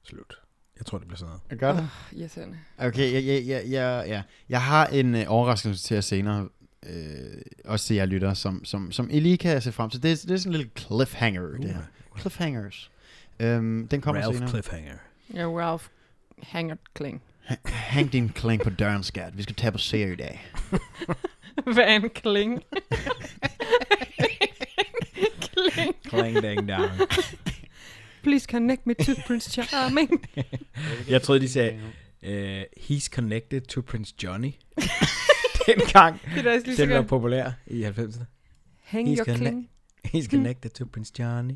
S2: Slut. Jeg tror, det bliver sådan noget.
S4: Jeg gør det.
S3: Oh, irriterende.
S4: Okay, jeg, jeg, jeg, jeg, jeg, jeg har en øh, overraskelse til jer senere. Øh, også til jer lytter, som, som, som I lige kan se frem til. Det, er- det er sådan en lille cliffhanger, det her. Cliffhangers. Øhm, den kommer
S2: Ralph
S4: senere.
S2: Cliffhanger.
S3: Ja, Ralph Hanger Kling.
S4: Hæng din kling på døren, skat. Vi skal tage på serie i dag. (laughs)
S3: Hvad er en kling? (laughs) (laughs) kling.
S2: Clang dang dang.
S3: Please connect me to Prince Charming. (laughs)
S2: Jeg troede, de sagde, uh, he's connected to Prince Johnny. (laughs) Dengang,
S3: Det er
S2: den var populær i 90'erne.
S3: Hang
S2: He's
S3: your
S2: connect-
S3: kling.
S2: He's connected to Prince Johnny.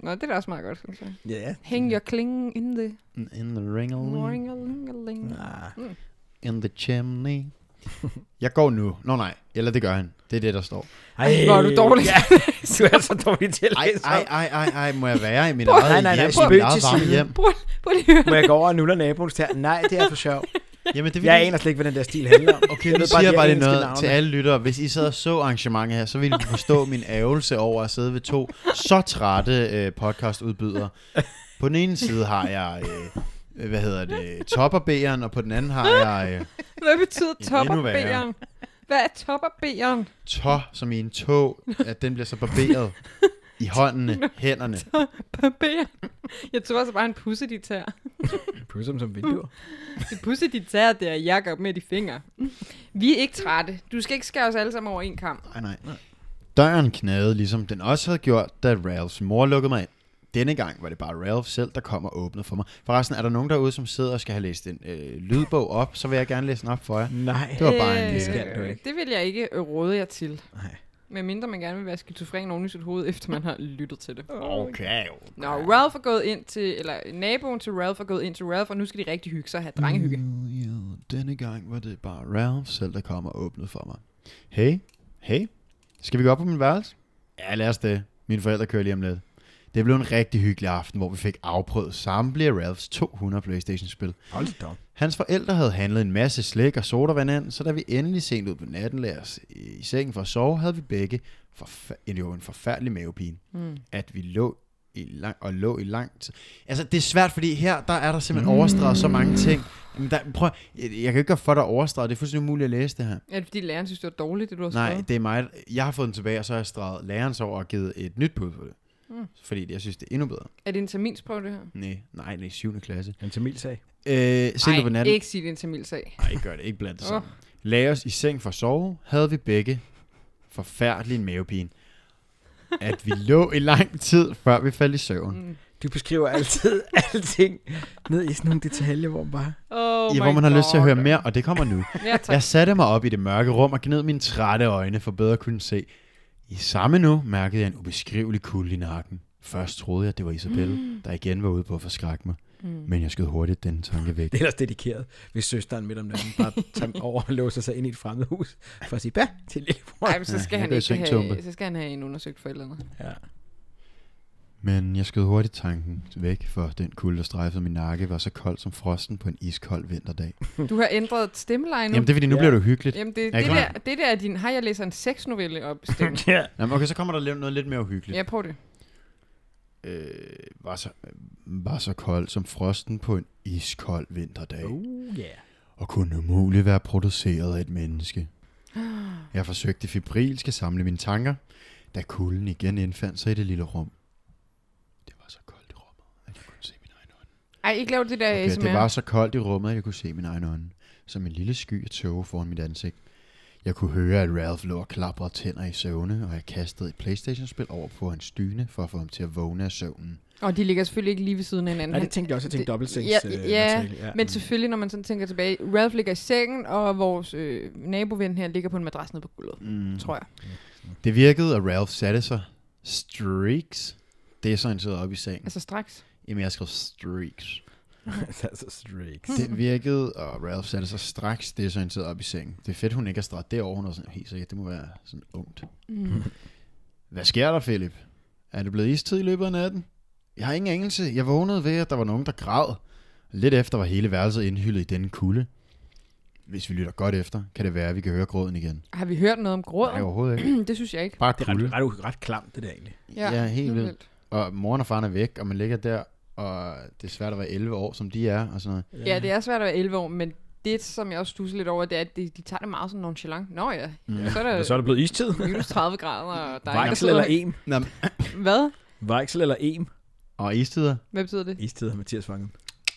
S3: Nå, det er da også meget godt, synes jeg.
S2: Ja, ja.
S3: Hang your kling in the
S4: In the ring
S3: ring-a-ling-a-ling.
S2: Ah,
S4: In the chimney. (laughs) Jeg går nu. Nå nej, eller det gør han. Det er det, der står.
S3: Ej, hvor er du dårlig.
S2: Ja, (laughs) du er så dårlig til at
S4: Ej,
S2: læse
S4: ej, ej, ej, ej, må jeg være i mit
S2: Nej,
S4: eget
S2: nej, nej,
S4: hjem,
S2: spøg
S4: i mit eget
S2: til
S4: varme
S2: side.
S4: hjem?
S3: Prøv, prøv lige at høre.
S2: Må jeg gå over og nulle naboens tær? Nej, det er for sjov. (laughs)
S4: Jamen, det vil
S2: Jeg aner slet ikke, hvad den der stil handler om.
S4: Okay,
S2: Jeg
S4: nu siger jeg bare lige noget
S2: navne.
S4: til alle lyttere. Hvis I sad og så arrangementet her, så ville I forstå min ærgelse over at sidde ved to så trætte øh, podcastudbydere. På den ene side har jeg, øh, hvad hedder det, topperbæren, og på den anden har jeg øh,
S3: Hvad betyder topperbæren? Hvad er topperbæren?
S4: tå, som i en tog, at den bliver så barberet i (laughs) håndene, hænderne.
S3: Barbæren. Jeg tror også bare en pusse dit tær.
S2: Pusser dem som vinduer.
S3: Det pusse dit tær, det er jakker med de fingre. Vi er ikke trætte. Du skal ikke skære os alle sammen over en kamp.
S4: Nej, nej. Døren knagede, ligesom den også havde gjort, da Ralphs mor lukkede mig ind. Denne gang var det bare Ralph selv, der kom og åbnede for mig. Forresten, er der nogen derude, som sidder og skal have læst en øh, lydbog op, så vil jeg gerne læse den op for jer.
S2: Nej.
S4: Det var bare en
S3: Øh,
S4: lille-
S2: skal du ikke.
S3: Det vil jeg ikke øh, råde jer til.
S2: Nej.
S3: Med mindre man gerne vil være skizofren oven i sit hoved, efter man har lyttet til det.
S4: Okay.
S3: Nå, Ralph er gået ind til, eller naboen til Ralph er gået ind til Ralph, og nu skal de rigtig hygge sig og have drengehygge.
S4: Mm, ja, denne gang var det bare Ralph selv, der kom og åbnede for mig. Hey, hey, skal vi gå op på min værelse? Ja, lad os det. Mine forældre kører lige om lidt. Det blev en rigtig hyggelig aften, hvor vi fik afprøvet samtlige Ralphs 200 Playstation-spil.
S2: Hold da op.
S4: Hans forældre havde handlet en masse slik og sodavand ind, så da vi endelig sent ud på natten lagde os i sengen for at sove, havde vi begge forfa- en, jo en forfærdelig mavepine.
S3: Mm.
S4: At vi lå i lang, og lå i lang tid. Altså, det er svært, fordi her, der er der simpelthen overstreget så mange ting. Jamen, der, prøv, jeg, jeg kan ikke gøre for dig overstreget. Det er fuldstændig umuligt at læse det her.
S3: Er det fordi læreren synes, det var dårligt, det du har
S4: Nej,
S3: skrevet?
S4: det er mig. Jeg har fået den tilbage, og så har jeg streget lærerens over og givet et nyt bud på det.
S3: Mm.
S4: Fordi jeg synes, det er endnu bedre.
S3: Er det en terminsprøve, det her?
S4: Nej, nej, det er i 7. klasse.
S2: En tamilsag.
S4: Øh, ud på
S3: Ej,
S4: natten.
S3: ikke sige det er en tamilsag.
S4: Nej, gør det. Ikke blandt det sammen. Lagde os i seng for at sove, havde vi begge forfærdelig en mavepine. At vi lå i lang tid, før vi faldt i søvn.
S3: Mm.
S2: Du beskriver altid (laughs) alting ned i sådan nogle detaljer, hvor man bare...
S3: Oh
S4: ja, hvor man har lyst til at
S3: God.
S4: høre mere, og det kommer nu.
S3: Ja, tak.
S4: Jeg satte mig op i det mørke rum og gned mine trætte øjne for bedre at kunne se. I samme nu mærkede jeg en ubeskrivelig kulde i nakken. Først troede jeg, det var Isabelle,
S3: Mm.
S4: der igen var ude på at forskrække mig.
S3: Mm.
S4: Men jeg skød hurtigt den tanke væk. (laughs)
S2: Det er ellers dedikeret, hvis søsteren midt om natten bare tager over og låser sig ind i et fremmed hus, for at sige, bæ, til lillebror.
S3: Ej, men så
S4: Ja,
S3: skal,
S4: jeg
S3: han ikke have, så skal han have en undersøgt forældrene.
S2: Ja.
S4: Men jeg skød hurtigt tanken væk, for den kulde, der strejfede min nakke, var så kold som frosten på en iskold vinterdag.
S3: Du har ændret stemmeleje nu.
S4: Jamen det er fordi, nu
S2: Ja.
S4: bliver det uhyggeligt.
S3: Jamen, det,
S4: Er I
S3: det, der, det der er din... Har jeg læser en sexnovelle op (laughs) stemme?
S2: ja.
S4: Jamen, okay, så kommer der noget lidt mere uhyggeligt.
S3: ja, prøv det.
S4: Øh, var, så, var så kold som frosten på en iskold vinterdag.
S2: Oh, yeah.
S4: og kunne umuligt være produceret af et menneske. Jeg forsøgte febrilsk at samle mine tanker, da kulden igen indfandt sig i det lille rum. Det var så koldt i rummet, at jeg kunne se min egen ånd.
S3: Ej, ikke lav det der
S4: Okay,
S3: ASMR.
S4: det var så koldt i rummet, at jeg kunne se min egen ånd. Som en lille sky af tåge foran mit ansigt. Jeg kunne høre, at Ralph lå og klaprede tænder i søvne, og jeg kastede et Playstation-spil over på hans dyne, for at få ham til at vågne af søvnen.
S3: Og de ligger selvfølgelig ikke lige ved siden af hinanden.
S2: Nej, det tænkte jeg også. Jeg tænkte
S3: det-
S2: dobbeltsengs
S3: ja,
S2: øh,
S3: ja,
S2: ja.
S3: Men selvfølgelig, når man sådan tænker tilbage, Ralph ligger i sengen, og vores øh, naboven her ligger på en madras nede på gulvet,
S4: Mm.
S3: tror jeg.
S4: Det virkede, at Ralph satte sig. Streaks. Det er så han sidder op i sengen.
S3: Altså straks.
S4: Jamen, jeg skrev streaks. (laughs)
S2: altså streaks.
S4: Det virkede, og Ralph satte sig straks det, så han sidder op i sengen. Det er fedt, hun ikke har streget det over. Hun er sådan, helt sikkert, det må være sådan ungt.
S3: Mm.
S4: Hvad sker der, Philip? Er det blevet istid i løbet af natten? Jeg har ingen anelse. Jeg vågnede ved, at der var nogen, der græd. Lidt efter var hele værelset indhyllet i denne kulde. Hvis vi lytter godt efter, kan det være, at vi kan høre gråden igen.
S3: Har vi hørt noget om gråd?
S4: Nej, overhovedet ikke. (clears throat)
S3: det synes jeg ikke.
S4: Bare
S2: Det er
S4: kulde.
S2: ret, ret, ret klamt, det der egentlig.
S4: Ja, helt vildt. Og moren og faren er væk, og man ligger der, og det er svært at være 11 år, som de er, og sådan noget.
S3: Ja, det er svært at være 11 år, men det, som jeg også stusser lidt over, det er, at de, de tager det meget sådan nonchalant. Nå ja,
S4: Mm.
S3: så er der,
S2: Men så er der blevet istid. (laughs)
S3: minus 30 grader, og der er en, der
S2: eller em?
S3: Hvad?
S2: Vejksel eller em?
S4: og istider?
S3: Hvad betyder det?
S2: Istid har Mathias fanget.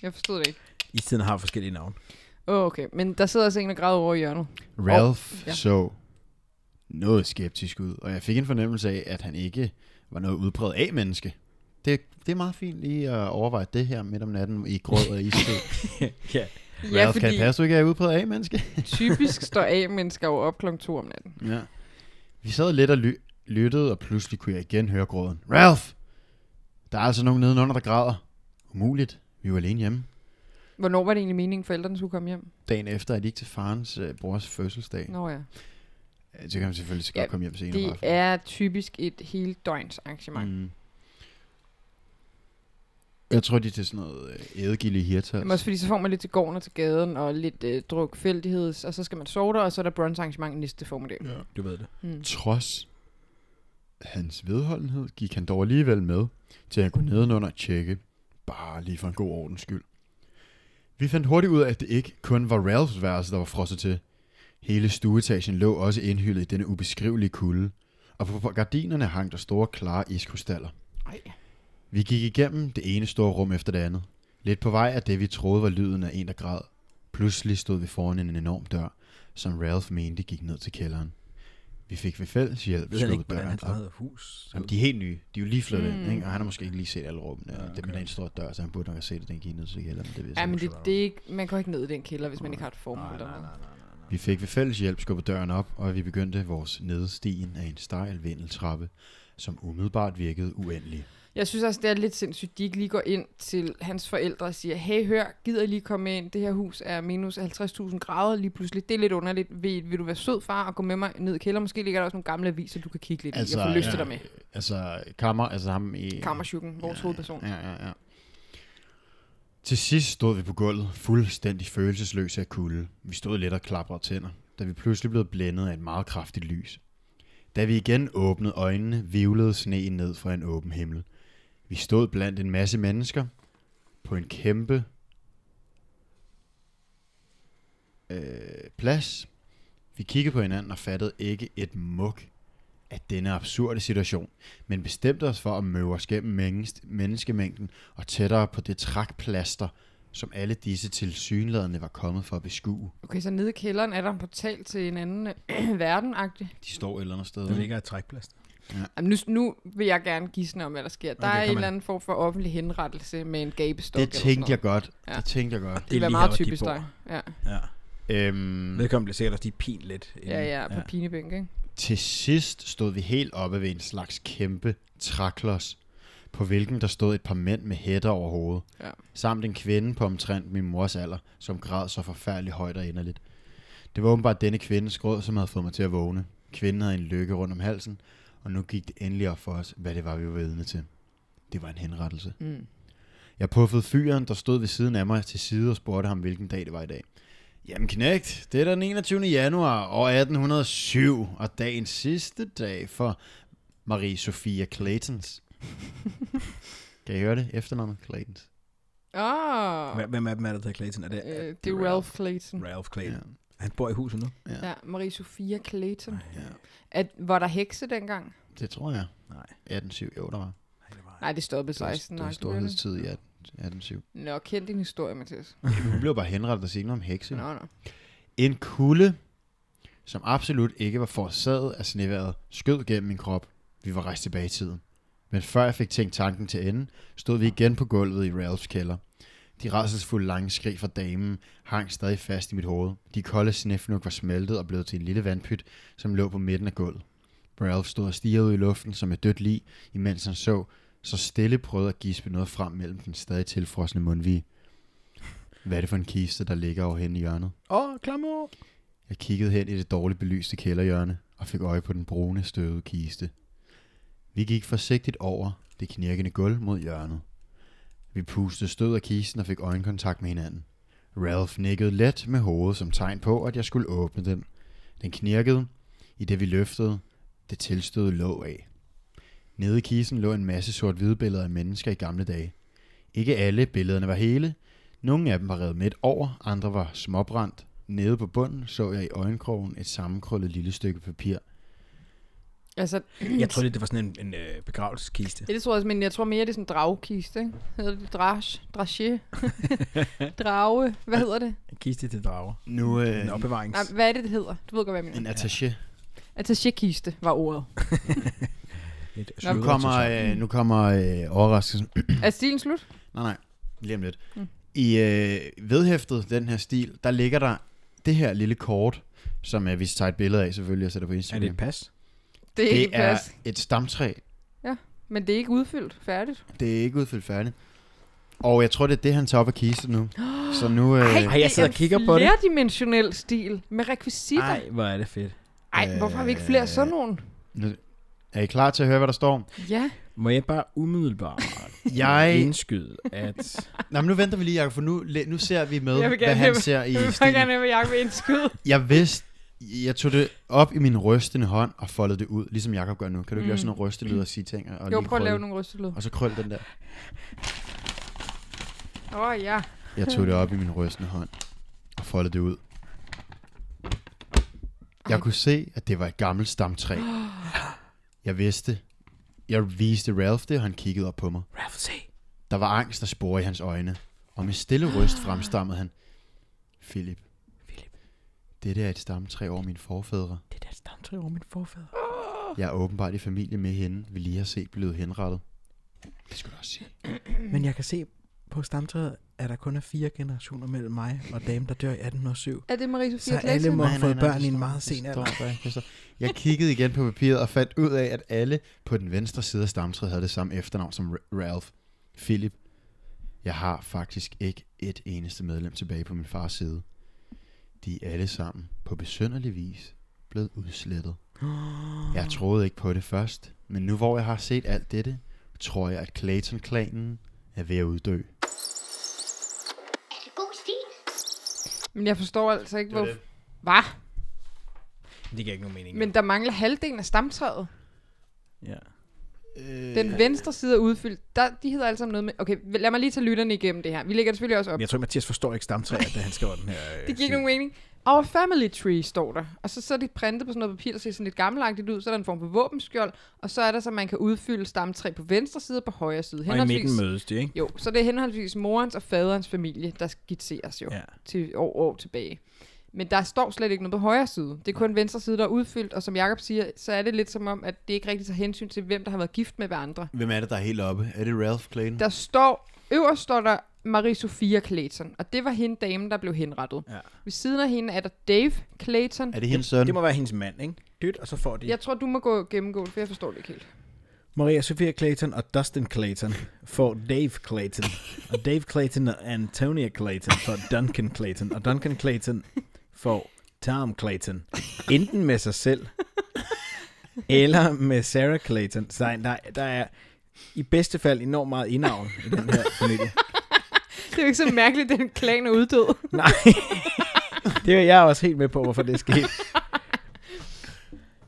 S3: Jeg forstod det ikke.
S2: Istiden har forskellige navne.
S3: Oh, okay. Men der sidder altså en og græder over i hjørnet.
S4: Ralph
S3: ja.
S4: så noget skeptisk ud, og jeg fik en fornemmelse af, at han ikke var noget udbredt A-menneske. Det, det er meget fint lige at overveje det her midt om natten i grød og istid. (laughs)
S2: ja.
S3: Ja,
S4: Ralph, kan
S3: fordi
S4: det passe, du ikke er udbredt A-menneske? (laughs)
S3: typisk står A-mennesker jo op klokken 2 om natten.
S4: Ja. Vi sad lidt og ly- lyttede, og pludselig kunne jeg igen høre gråden. Ralph! Der er altså nogen nedenunder, der græder. Umuligt. Vi var alene hjemme.
S3: Hvornår var det egentlig meningen, forældrene skulle komme hjem?
S4: Dagen efter er de ikke til farens øh, brors fødselsdag.
S3: Nå ja.
S4: Så kan man selvfølgelig så godt
S3: Ja,
S4: komme hjem senere.
S3: Det
S4: bare
S3: er typisk et helt døgns arrangement. Mm.
S4: Jeg tror, de er til sådan noget øh, ædegilde i Hirtals.
S3: Jamen også fordi, så får man lidt til gården og til gaden, og lidt øh, drukfældigheds, og så skal man sove der, og så er der brunch arrangement næste formiddag.
S4: Ja.
S2: Du ved det.
S3: Mm.
S4: Trods hans vedholdenhed gik han dog alligevel med til at gå nedenunder og tjekke. Bare lige for en god ordens skyld. Vi fandt hurtigt ud af, at det ikke kun var Ralphs værelse, der var frosset til. Hele stueetagen lå også indhyllet i denne ubeskrivelige kulde, og på gardinerne hang der store, klare iskrystaller.
S3: Ej.
S4: Vi gik igennem det ene store rum efter det andet. Lidt på vej af det, vi troede var lyden af en, der græd. Pludselig stod vi foran en enorm dør, som Ralph mente gik ned til kælderen. Vi fik ved fælles hjælp
S2: hvordan
S4: døren op.
S2: hus
S4: Jamen, de er helt nye. De er jo lige flyttet mm. Ind, ikke? og han har måske ikke lige set alle rummene.
S2: Ja,
S4: okay. Det med en stor dør, så han burde nok have set, at den gik ned til kælderen. Det
S3: Ja, men det, det er ikke, man går ikke ned i den kælder, hvis man ikke har et formål.
S2: Nej, nej, nej, nej, nej.
S4: Vi fik ved fælles hjælp skubbet døren op, og vi begyndte vores nedstigen af en stejl vindeltrappe, som umiddelbart virkede uendelig.
S3: Jeg synes også, det er lidt sindssygt, de ikke lige går ind til hans forældre og siger, hey, hør, gider I lige komme ind? Det her hus er minus 50.000 grader lige pludselig. Det er lidt underligt. Vil, vil du være sød, far, og gå med mig ned i kælderen? Måske ligger der også nogle gamle aviser, du kan kigge lidt altså, i og få lyst til dig med.
S4: Altså, kammer, altså ham i...
S3: Kammersjukken, vores
S4: ja,
S3: hovedperson.
S4: Ja, ja, ja. Til sidst stod vi på gulvet, fuldstændig følelsesløse af kulde. Vi stod lidt og klaprede tænder, da vi pludselig blev blændet af et meget kraftigt lys. Da vi igen åbnede øjnene, vivlede sne ned fra en åben himmel. Vi stod blandt en masse mennesker på en kæmpe øh, plads. Vi kiggede på hinanden og fattede ikke et muk af denne absurde situation, men bestemte os for at møve os gennem menneske- menneskemængden og tættere på det trækplaster, som alle disse tilsyneladende var kommet for at beskue.
S3: Okay, så nede i kælderen er der en portal til en anden (clears throat) øh, verden -agtig.
S4: De står et eller andet sted.
S2: Der ligger et trækplads.
S3: Jamen, nu, nu vil jeg gerne gisne om, hvad der sker. Der
S2: Okay,
S3: er en
S2: med.
S3: eller anden form for offentlig henrettelse med en gabestok.
S4: Det tænkte jeg godt.
S3: Ja.
S4: Det tænkte jeg godt.
S3: Det være
S2: lige
S3: meget
S2: her, de
S3: typisk dig. Ja,
S2: Ja.
S4: Øhm,
S2: Vedkommende bliver sikkert også lige pin lidt. inden-
S3: ja, ja, på ja. pinebænk, ikke?
S4: til sidst stod vi helt oppe ved en slags kæmpe træklods, på hvilken der stod et par mænd med hætter over hovedet,
S3: Ja.
S4: samt en kvinde på omtrent min mors alder, som græd så forfærdeligt højt og inderligt. Det var åbenbart denne kvindes gråd, som havde fået mig til at vågne. Kvinden havde en lykke rundt om halsen, og nu gik det endelig op for os, hvad det var, vi var vidne til. Det var en henrettelse.
S3: Mm.
S4: Jeg puffede fyren, der stod ved siden af mig til side og spurgte ham, hvilken dag det var i dag. Jamen knægt, det er den 21. januar år 1807, og dagens sidste dag for Marie Sophia Claytons. (laughs) kan I høre det? Efternavnet Claytons.
S3: Ah,
S2: Hvem- Hvem af dem er det, der Clayton? Er det,
S3: øh, det er Ralph Clayton.
S2: Ralph
S4: Ja.
S2: Clayton. Han bor i huset nu.
S4: Ja.
S3: Ja, Marie-Sophia Clayton.
S4: ja.
S3: At, var der hekse dengang?
S4: Det tror jeg.
S2: Nej.
S4: 1807, jo, der var.
S2: Nej, det var
S3: Nej, det stoppede
S4: Det var,
S3: 16.
S4: det var
S3: nej,
S4: storhedstid i 18- 1807.
S3: Nå, kendt din historie, Mathias. (laughs)
S4: Hun blev bare henrettet og sige noget om hekse.
S3: Nå, nå.
S4: En kulde, som absolut ikke var forårsaget af sneværet, skød gennem min krop. Vi var rejst tilbage i tiden. Men før jeg fik tænkt tanken til ende, stod vi igen på gulvet i Ralphs kælder. De rædselsfulde lange skrig fra damen hang stadig fast i mit hoved. De kolde snefnuk var smeltet og blevet til en lille vandpyt, som lå på midten af gulvet. Ralph stod og stirrede ud i luften som et dødt lig, imens han så, så stille prøvede at gispe noget frem mellem den stadig tilfrosne mundvige. Hvad er det for en kiste, der ligger over henne i hjørnet?
S2: Åh, oh, klammer.
S4: Jeg kiggede hen i det dårligt belyste kælderhjørne og fik øje på den brune støvede kiste. Vi gik forsigtigt over det knirkende gulv mod hjørnet. Vi pustede stød af kisten og fik øjenkontakt med hinanden. Ralph nikkede let med hovedet som tegn på, at jeg skulle åbne den. Den knirkede, i det vi løftede det tilstød lå af. Nede i kisten lå en masse sort-hvide billeder af mennesker i gamle dage. Ikke alle billederne var hele. Nogle af dem var revet midt over, andre var småbrændt. Nede på bunden så jeg i øjenkrogen et sammenkrøllet lille stykke papir.
S3: Altså, (clears throat)
S2: Jeg troede, (clears throat) det var sådan en, en øh, begravelseskiste.
S3: Ja, det tror jeg også, men jeg tror mere, det er sådan en dragkiste, ikke? Hedder det drage? Drage? (laughs) Drage? Hvad hedder det?
S2: En kiste til drager.
S4: Nu
S2: En
S4: øh,
S2: opbevarings...
S3: Nej, hvad er det, det hedder? Du ved godt, hvad jeg mener.
S4: en attaché.
S3: Attaché-kiste var ordet. (laughs)
S2: Et
S3: Nå,
S4: Nu kommer, øh, nu kommer øh, overraskelsen.
S3: Er stilen slut? (clears throat)
S4: nej, nej. Lige om lidt.
S3: Mm.
S4: I øh, vedhæftet, den her stil, der ligger der det her lille kort, som øh, vi tager et billede af selvfølgelig og sætter på
S2: Er
S4: Instagram.
S2: det et pas?
S3: Det er
S4: det
S3: ikke
S4: er
S3: pas.
S4: et stamtræ.
S3: Men det er ikke udfyldt færdigt.
S4: Det er ikke udfyldt færdigt. Og jeg tror, det er det, han tager op af kisten nu. (gasps) Så nu... Øh,
S2: Ej, jeg
S3: det
S2: sidder
S3: er
S2: og kigger
S3: en
S2: på det.
S3: flerdimensionel stil med rekvisitter.
S2: Nej, hvor er det fedt.
S3: Ej, hvorfor har vi ikke flere sådan nogen?
S4: er I klar til at høre, hvad der står?
S3: Ja.
S2: Må jeg bare umiddelbart (laughs)
S4: Jeg...
S2: indskyde, at... (laughs)
S4: Nej, men nu venter vi lige, Jacob, for nu, nu ser vi med,
S3: Jeg vil
S4: hvad han
S3: have-
S4: ser i (laughs)
S3: Jeg vil
S4: stilen.
S3: gerne have, at Jacob indskyde.
S4: Jeg vidste, jeg tog det op i min rystende hånd og foldede det ud, ligesom Jacob gør nu. Kan du ikke
S3: Mm.
S4: lave sådan noget rystelyd og sige ting? Og
S3: Jo, prøv at lave nogle rystelyd.
S4: Og så krøl den der.
S3: Åh, oh, ja.
S4: Jeg tog det op i min rystende hånd og foldede det ud. Jeg kunne se, at det var et gammelt stamtræ. (gasps) Jeg vidste. Jeg viste Ralph det, og han kiggede op på mig.
S2: Ralph, se.
S4: Der var angst og spore i hans øjne, og med stille røst fremstammede han. Philip, dette er et stamtræ over mine forfædre.
S2: det er der stamtræ over min forfader.
S4: Jeg er åbenbart i familie med hende, vi lige har set blevet henrettet. Det skulle du også sige. (clears throat)
S2: Men jeg kan se på stamtræet, at der kun er fire generationer mellem mig og damen, der dør i 1807.
S3: Er det Marie
S2: Så alle må have fået børn
S4: det
S2: i en meget
S4: det
S2: sen alder.
S4: der det Jeg kiggede igen på papiret og fandt ud af, at alle på den venstre side af stamtræet havde det samme efternavn som Ra- Ralph. Philip. Jeg har faktisk ikke et eneste medlem tilbage på min fars side. De er alle sammen på besynderlig vis blevet udslettet. (gasps) Jeg troede ikke på det først, men nu hvor jeg har set alt dette, tror jeg, at Clayton-klanen er ved at uddø.
S1: Er det god stil?
S3: Men jeg forstår altså ikke, hvor... Hvad?
S2: Det giver ikke nogen mening.
S3: Men der mangler halvdelen af stamtræet.
S2: Ja.
S4: Øh,
S3: Den venstre side er udfyldt. Der, de hedder alle sammen noget med... Okay, lad mig lige tage lytterne igennem det her. Vi lægger det selvfølgelig også op.
S2: Men jeg tror, Mathias forstår ikke stamtræet, da han skriver den her... (laughs) øh,
S3: Det giver ikke nogen mening. Our family tree står der. Og så, så er det printet på sådan noget papir, der ser sådan lidt gammelagtigt ud. Så er der en form for våbenskjold. Og så er der så, man kan udfylde stamtræ på venstre side og på højre side.
S2: Og i midten mødes de, ikke?
S3: Jo, så det er henholdsvis morens og faderens familie, der skitseres jo
S2: Ja.
S3: til år, år tilbage. Men der står slet ikke noget på højre side. Det er kun venstre side, der er udfyldt, og som Jakob siger, så er det lidt som om, at det ikke rigtig tager hensyn til, hvem der har været gift med hverandre.
S4: Hvem er det, der er helt oppe? Er det Ralph Clayton?
S3: Der står, øverst står der Marie Sophia Clayton, og det var hende dame, der blev henrettet.
S2: Ja.
S3: Ved siden af hende er der Dave Clayton.
S4: Er det hendes søn?
S2: Det må være hendes mand, ikke? Dyt, og så får de...
S3: Jeg tror, du må gå gennemgå det, for jeg forstår det ikke helt.
S2: Maria Sophia Clayton og Dustin Clayton får Dave Clayton. Og Dave Clayton og Antonia Clayton får Duncan Clayton. Og Duncan Clayton får Tom Clayton. Enten med sig selv, eller med Sarah Clayton. Så der, der er i bedste fald enormt meget indavn i den her familie.
S3: Det er jo ikke så mærkeligt, at den klan er uddød.
S2: Nej, det er jeg også helt med på, hvorfor det er sket.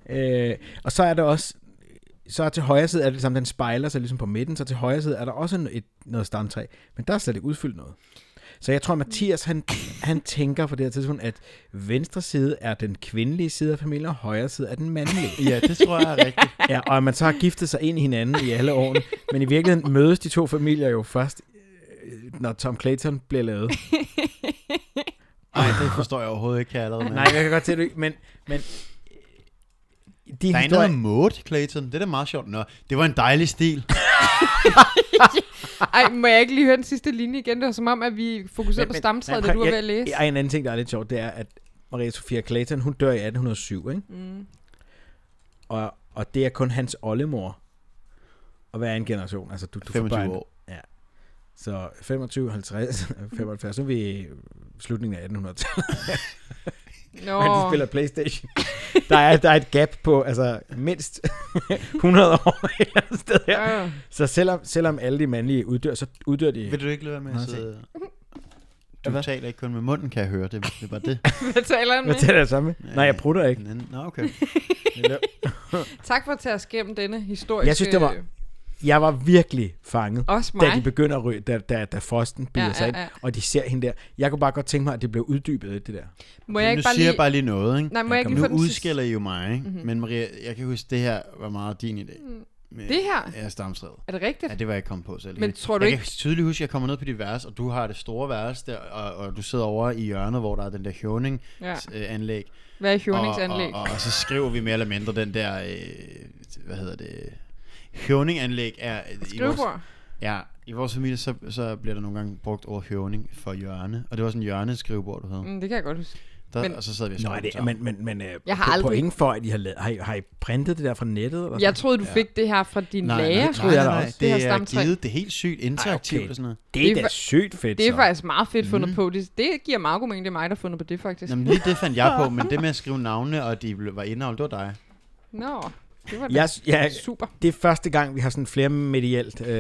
S2: Øh, og så er der også, så til højre side er det samme, den spejler sig ligesom på midten, så til højre side er der også en- et, noget stamtræ, men der er slet ikke udfyldt noget. Så jeg tror, Mathias, han, han tænker på det her tidspunkt, at venstre side er den kvindelige side af familien, og højre side er den mandlige. (laughs)
S4: Ja, det tror jeg er rigtigt.
S2: Ja, og at man så har giftet sig ind i hinanden i alle årene. Men i virkeligheden mødes de to familier jo først, øh, når Tom Clayton bliver lavet. (laughs)
S4: Nej, det forstår jeg overhovedet ikke, kan jeg allerede.
S2: Nej, jeg kan godt til det, men, men øh, de
S4: Der er
S2: historier,
S4: noget mode, Clayton. Det er da meget sjovt. Nå, det var en dejlig stil.
S3: Ej, må jeg ikke lige høre den sidste linje igen? Det var som om, at vi fokuserede på stamtræet, da du var ved at læse.
S2: Ej, en anden ting, der er lidt sjovt, det er, at Maria Sophia Clayton, hun dør i 1807, ikke?
S3: Mm.
S2: Og, og det er kun hans oldemor. Og hvad er en generation? Altså, du, du får
S4: 25
S2: børn.
S4: år.
S2: Så 25, 50, 75, så er vi i slutningen af 1800-tallet, (laughs)
S3: Nå,
S2: men de spiller Playstation. (laughs) der, er, der er et gap på altså mindst (laughs) 100 år et eller andet sted her.
S3: ja.
S2: Så selvom, selvom alle de mandlige uddør, så uddør de...
S4: Vil du ikke lade være med at sidde... Du
S2: Hvad?
S4: taler ikke kun med munden, kan jeg høre. Det, det var (laughs) det.
S3: Hvad taler han
S2: Hvad
S3: med?
S2: taler jeg så med? Nej, jeg prutter ikke.
S4: Nå, okay.
S3: Tak for at tage os gennem denne historiske...
S2: Jeg synes, det var- Jeg var virkelig fanget,
S3: Også mig.
S2: da de begynder at ryge, da, da, da frosten bider
S3: Ja,
S2: sig
S3: ja,
S2: ind,
S3: ja.
S2: og de ser hende der. Jeg kunne bare godt tænke mig, at det blev uddybet lidt, det der.
S3: Må jeg
S4: nu
S3: ikke bare
S4: siger
S3: lige...
S4: jeg bare lige noget, ikke?
S3: Nej, må jeg ikke
S2: kom
S3: lige
S4: Nu udskiller I jo mig, ikke?
S3: Mhm.
S4: Mm-hmm. Men Maria, jeg kan huske, det her var meget din idé.
S3: Mm.
S4: Med,
S3: Det her?
S4: Ja, stamtræet.
S3: Er det rigtigt?
S4: Ja, det var jeg ikke kommet på selv.
S3: Men tror du
S4: jeg
S3: ikke...
S4: kan tydeligt huske, at jeg kommer ned på dit værelse, og du har det store værelse der, og, og du sidder over i hjørnet, hvor der er den der Hjoning
S3: Ja.
S4: øh, anlæg.
S3: Hvad er
S4: Og,
S3: Hjoningsanlæg?
S4: og, og, og, så skriver vi mere eller mindre den der, øh, hvad hedder det, Hjoning anlæg er... i vores-
S3: Skrivebord?
S4: Ja, i vores familie, så, så bliver der nogle gange brugt over høvning for hjørne. Og det var sådan en hjørneskrivebord, du havde. Mm.
S3: Mm, det kan jeg godt huske.
S4: Der,
S3: men-
S4: og så sad vi og
S2: Nå, er det, men, men, men øh,
S3: Jeg har
S2: po-
S3: aldrig-
S2: point for, at I har, lavet, har, I, har I printet det der fra nettet? Eller
S3: Jeg troede, du
S4: Ja.
S3: fik det her fra din
S4: nej,
S3: lærer.
S4: nej,
S2: troede jeg
S4: nej,
S2: da
S4: nej,
S2: også.
S3: Det
S4: det er
S3: stamtræ.
S4: givet, det er helt sygt interaktivt
S2: okay.
S4: og sådan noget.
S2: det
S3: det
S2: er
S3: er
S2: da sygt fedt,
S3: Det er
S2: så.
S3: faktisk meget fedt fundet
S4: Mm.
S3: på. Det, det giver meget god mening. Det er mig, der har fundet på det, faktisk.
S4: Jamen lige det fandt jeg på, men (laughs) det med at skrive navne, og de var indhold, det var dig.
S3: Nå, det var da
S2: Jeg, jeg,
S3: super.
S2: det er første gang, vi har sådan flere medielt. Øh,
S3: Ja,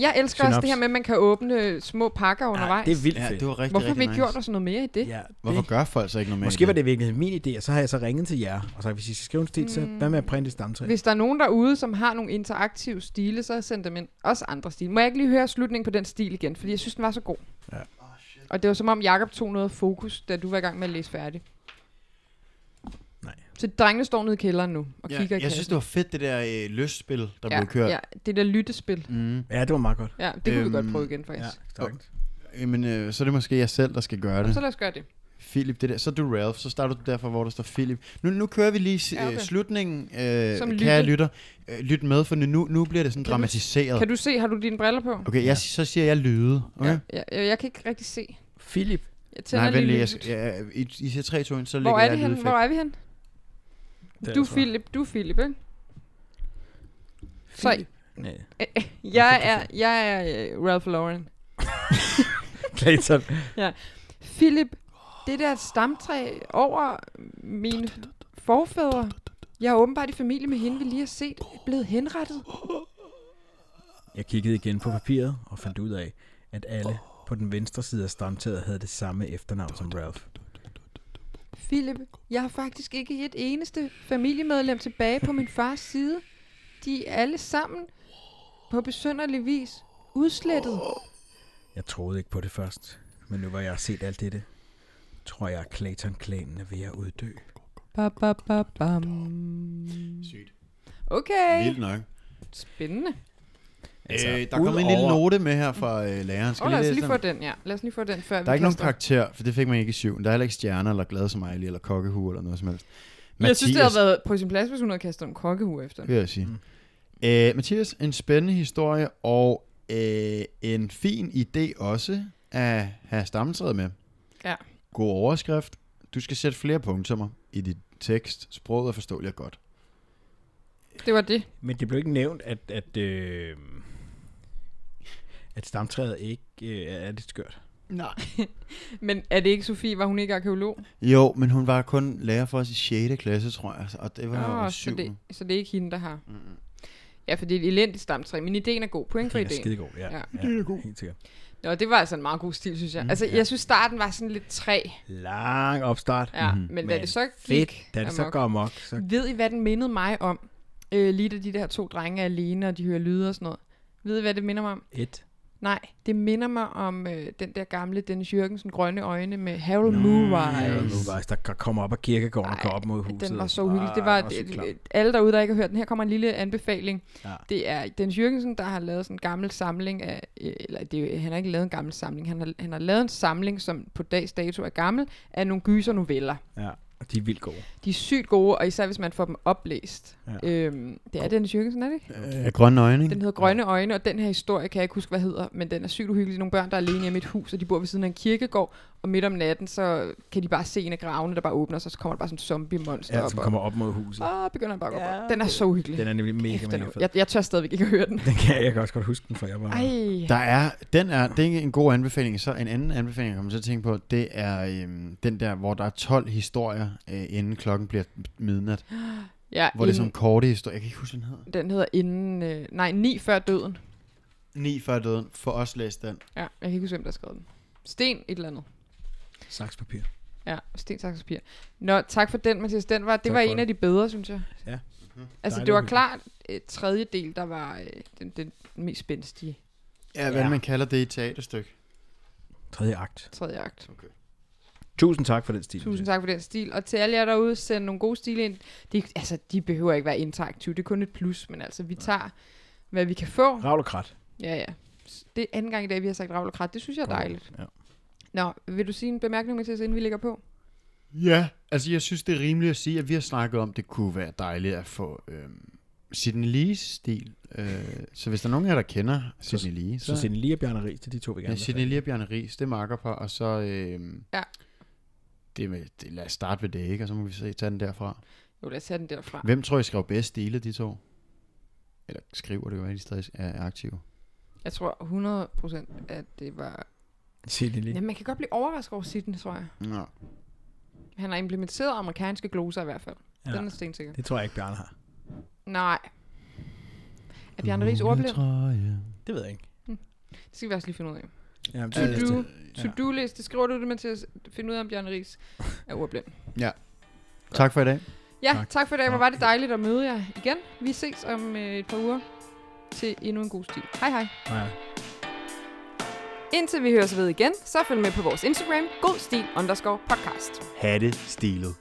S3: Jeg elsker også
S2: Synops.
S3: det her med, at man kan åbne små pakker undervejs.
S2: ja, det er vildt
S4: Ja,
S2: fedt.
S4: det var rigtig,
S3: Hvorfor har vi ikke
S4: nice.
S3: gjort os noget mere i det?
S2: Ja,
S4: Hvorfor
S2: det,
S4: gør folk så ikke noget med
S2: måske var det virkelig min idé, og så har jeg så ringet til jer, og så hvis I skal skrive en stil, så
S3: Mm.
S2: hvad med at printe et stamtræ?
S3: Hvis der er nogen derude, som har nogle interaktive stile, så send dem ind. Også andre stile. Må jeg ikke lige høre slutningen på den stil igen? Fordi jeg synes, den var så god.
S2: Ja.
S3: Og det var som om, Jakob tog noget fokus, da du var i gang med at læse færdig. Så drengene står nede i kælderen nu og
S4: Ja,
S3: kigger i
S4: jeg synes, det var fedt, det der øh, løsspil, der
S3: ja,
S4: blev kørt.
S3: Ja, det der lyttespil.
S4: Mm.
S2: Ja, det var meget godt.
S3: Ja, det kunne vi godt
S4: Øhm,
S3: prøve igen,
S2: Ja,
S3: faktisk.
S2: sagtens.
S4: Jamen, øh, så er det måske jeg selv, der skal gøre
S3: Ja.
S4: det.
S3: Så lad os gøre det.
S4: Philip, det der. Så er du Ralph, så starter du derfra, hvor der står Philip. Nu, nu kører vi lige
S3: Ja,
S4: ja,
S3: okay.
S4: slutningen, øh,
S3: Som
S4: kære
S3: lytte.
S4: lytter. Øh, lyt med, for nu, nu bliver det sådan
S3: Kan du-
S4: dramatiseret.
S3: Kan du se, har du dine briller på?
S4: Okay, jeg, så siger jeg lyde. Okay?
S3: Ja, ja, jeg, jeg kan ikke rigtig se.
S2: Philip,
S3: Jeg
S4: Nej, vent lige. Jeg, ja, I, I siger 3, 2, 1, så lægger
S3: Hvor er
S4: jeg
S3: det hen? Hvor er vi hen?
S2: Det
S3: Du
S2: er
S3: er Philip, du er Philip, ikke? Så-
S2: Philip. Nej,
S3: Jeg er, jeg er uh, Ralph Lauren. (laughs)
S2: Clayton.
S3: Philip, det der stamtræ over mine forfædre. Jeg er åbenbart i familie med hende, vi lige har set, blevet henrettet.
S2: Jeg kiggede igen på papiret og fandt ud af, at alle på den venstre side af stamtaget havde det samme efternavn som Ralph.
S3: Philip, jeg har faktisk ikke et eneste familiemedlem tilbage på min fars side. De er alle sammen på besønderlig vis udslettet.
S2: Jeg troede ikke på det først, men nu hvor jeg har set alt dette, tror jeg, at Clayton-klanen er ved at uddø.
S3: Ba, ba, ba, bam.
S4: Sygt.
S3: Okay,
S4: Vildt nok.
S3: spændende.
S2: Altså,
S4: øh, der er kommet en lille note med her fra øh, læreren. Skal vi
S3: lad os lige
S4: den?
S3: få den, ja. Lad os lige få den, før
S4: Der
S3: vi
S4: er ikke nogen karakter, for det fik man ikke i syv. Der er heller ikke stjerner, eller glad som Ejli, eller kokkehue, eller noget som helst.
S3: Jeg synes, det havde været på sin plads, hvis hun havde kastet en kokkehue efter.
S4: vil jeg sige.
S2: Mm.
S4: Øh, Mathias, en spændende historie, og øh, en fin idé også at have stammetræet med.
S3: Ja.
S4: God overskrift. Du skal sætte flere punktummer i dit tekst. Sproget er forståeligt godt.
S3: Det var det.
S2: Men det blev ikke nævnt, at, at, øh, at stamtræet ikke øh, er lidt skørt.
S4: Nej. (laughs)
S3: Men er det ikke Sofie? Var hun ikke arkeolog?
S4: Jo, men hun var kun lærer for os i 6. klasse, tror jeg. Og det var
S3: Nå,
S4: jo
S3: så,
S4: 7.
S3: det, så det er ikke hende, der har.
S4: Mm-mm.
S3: Ja, for det er et elendigt stamtræ. Men ideen er god. Point for
S2: er
S3: ideen.
S2: skidegod, ja.
S3: Ja.
S2: ja. ja god. Helt sikkert.
S3: Nå, det var altså en meget god stil, synes jeg.
S2: Mm,
S3: altså,
S2: ja.
S3: jeg synes, starten var sådan lidt træ.
S2: Lang opstart.
S3: Ja,
S4: Mhm.
S3: men da det så
S2: Fedt.
S3: gik
S2: Da det så
S3: amok.
S2: går amok, så
S3: Ved I, hvad den mindede mig om? Øh, lige da de der to drenge er alene, og de hører lyde og sådan noget. Ved I, hvad det minder mig om?
S2: et.
S3: Nej, det minder mig om øh, den der gamle Dennis Jørgensen grønne øjne med Harold
S2: Nå,
S3: Moonrise.
S2: Harold Moonrise, der kommer op af kirkegården og
S3: Ej,
S2: går op mod huset.
S3: Den var så uhyggelig. Det var, det,
S2: klam.
S3: alle derude, der ikke har hørt den, her kommer en lille anbefaling.
S2: Ja.
S3: Det er Dennis Jørgensen, der har lavet sådan en gammel samling af, øh, eller det, han har ikke lavet en gammel samling, han har, han har lavet en samling, som på dags dato er gammel, af nogle gyser noveller.
S2: Ja, og de er vildt gode.
S3: De er sygt gode, og især hvis man får dem oplæst.
S2: Ja.
S3: Øhm, det er Dennis Jørgensen, er det ikke?
S4: Øh, grønne øjne, ikke?
S3: Den hedder Grønne Øjne, og den her historie kan jeg ikke huske, hvad hedder, men den er sygt uhyggelig. Nogle børn, der er alene i et hus, og de bor ved siden af en kirkegård, og midt om natten, så kan de bare se en af gravene, der bare åbner sig, så kommer der bare sådan en zombie-monster
S2: Ja,
S3: op.
S2: som
S3: og-
S2: kommer op mod huset.
S3: Ah, begynder han bare at gå
S2: Ja,
S3: op. Den er så uhyggelig.
S2: Den er nemlig mega,
S3: den
S2: mega fed.
S3: jeg, jeg tør stadigvæk ikke at høre den.
S2: Den kan jeg, jeg kan også godt huske den, for jeg var...
S3: Ej.
S4: Der er, den er, det er en god anbefaling. Så en anden anbefaling, jeg kommer til at tænke på, det er øhm, den der, hvor der er 12 historier, øh, inden klokken bliver midnat. (gasps)
S3: Ja,
S4: Hvor det er sådan
S3: inden,
S4: korte historier. Jeg kan ikke huske, hvad den hedder.
S3: den hedder inden... Øh, nej, 9 før døden.
S4: 9 før døden. For os læst den.
S3: Ja, jeg kan ikke huske, hvem der har skrevet den. Sten et eller andet.
S2: Sakspapir.
S3: Ja, sten, saks, papir. Nå, tak for den, Mathias. Den var, det
S2: Tak
S3: var en
S2: det.
S3: af de bedre, synes jeg.
S2: Ja.
S3: Altså,
S2: Dejligt
S3: det var klart et tredje del, der var øh, den, den mest spændstige
S4: Ja, hvad
S2: Ja.
S4: man kalder det i et teaterstykke.
S2: Tredje akt.
S3: tredje akt.
S4: Okay.
S2: Tusind tak for den stil.
S3: Tusind tak for den stil. Og til alle jer derude, send nogle gode stile ind. De, altså, de behøver ikke være interaktive. Det er kun et plus, men altså, vi tager, hvad vi kan få.
S2: Ravl og krat.
S3: Ja, ja. Det er anden gang i dag, vi har sagt ravl og krat. Det synes jeg er dejligt.
S2: Ja.
S3: Nå, vil du sige en bemærkning, Mathias, inden vi lægger på?
S4: Ja, altså jeg synes, det er rimeligt at sige, at vi har snakket om, at det kunne være dejligt at få øhm, Sidney Lees stil. Øh, så hvis der er nogen af jer, der kender Sidney Lee,
S2: Så
S4: så,
S2: Sidney Lee og Bjarne Ries, det er de to, vi gerne
S4: ja, Sidney. Lee og Bjarne Ries, det er makkerpar, og så øhm,
S3: Ja.
S4: det med, det, lad os starte ved det, ikke? Og så må vi se, tage den derfra.
S3: Jo, lad os tage den derfra.
S4: Hvem tror I skrev bedst stile, de to? Eller skriver det jo, at de stadig er aktive.
S3: Jeg tror 100% at det var...
S2: Sidney.
S3: Ja, man kan godt blive overrasket over Sidney, tror jeg.
S4: Nå.
S3: Han har implementeret amerikanske gloser i hvert fald. Ja.
S2: Ja.
S3: Den er stensikker.
S2: Det tror jeg ikke, Bjarne har.
S3: Nej. Er Bjarne Ries ordblind?
S2: Det ved jeg ikke.
S3: Det skal vi også lige finde ud af.
S2: Ja,
S3: To
S2: det,
S3: do.
S2: det,
S3: To-do liste. Skriver du det med til at finde ud af, om Bjarne Ries er ordblind?
S4: Tak for i dag.
S3: Ja, tak,
S2: Tak.
S3: for i dag. Hvor var det dejligt at møde jer igen. Vi ses om øh, et par uger til endnu en god stil. Hej hej.
S2: ja.
S3: Indtil vi høres ved igen, så følg med på vores Instagram, godstil underscore podcast.
S4: Ha' det stilet.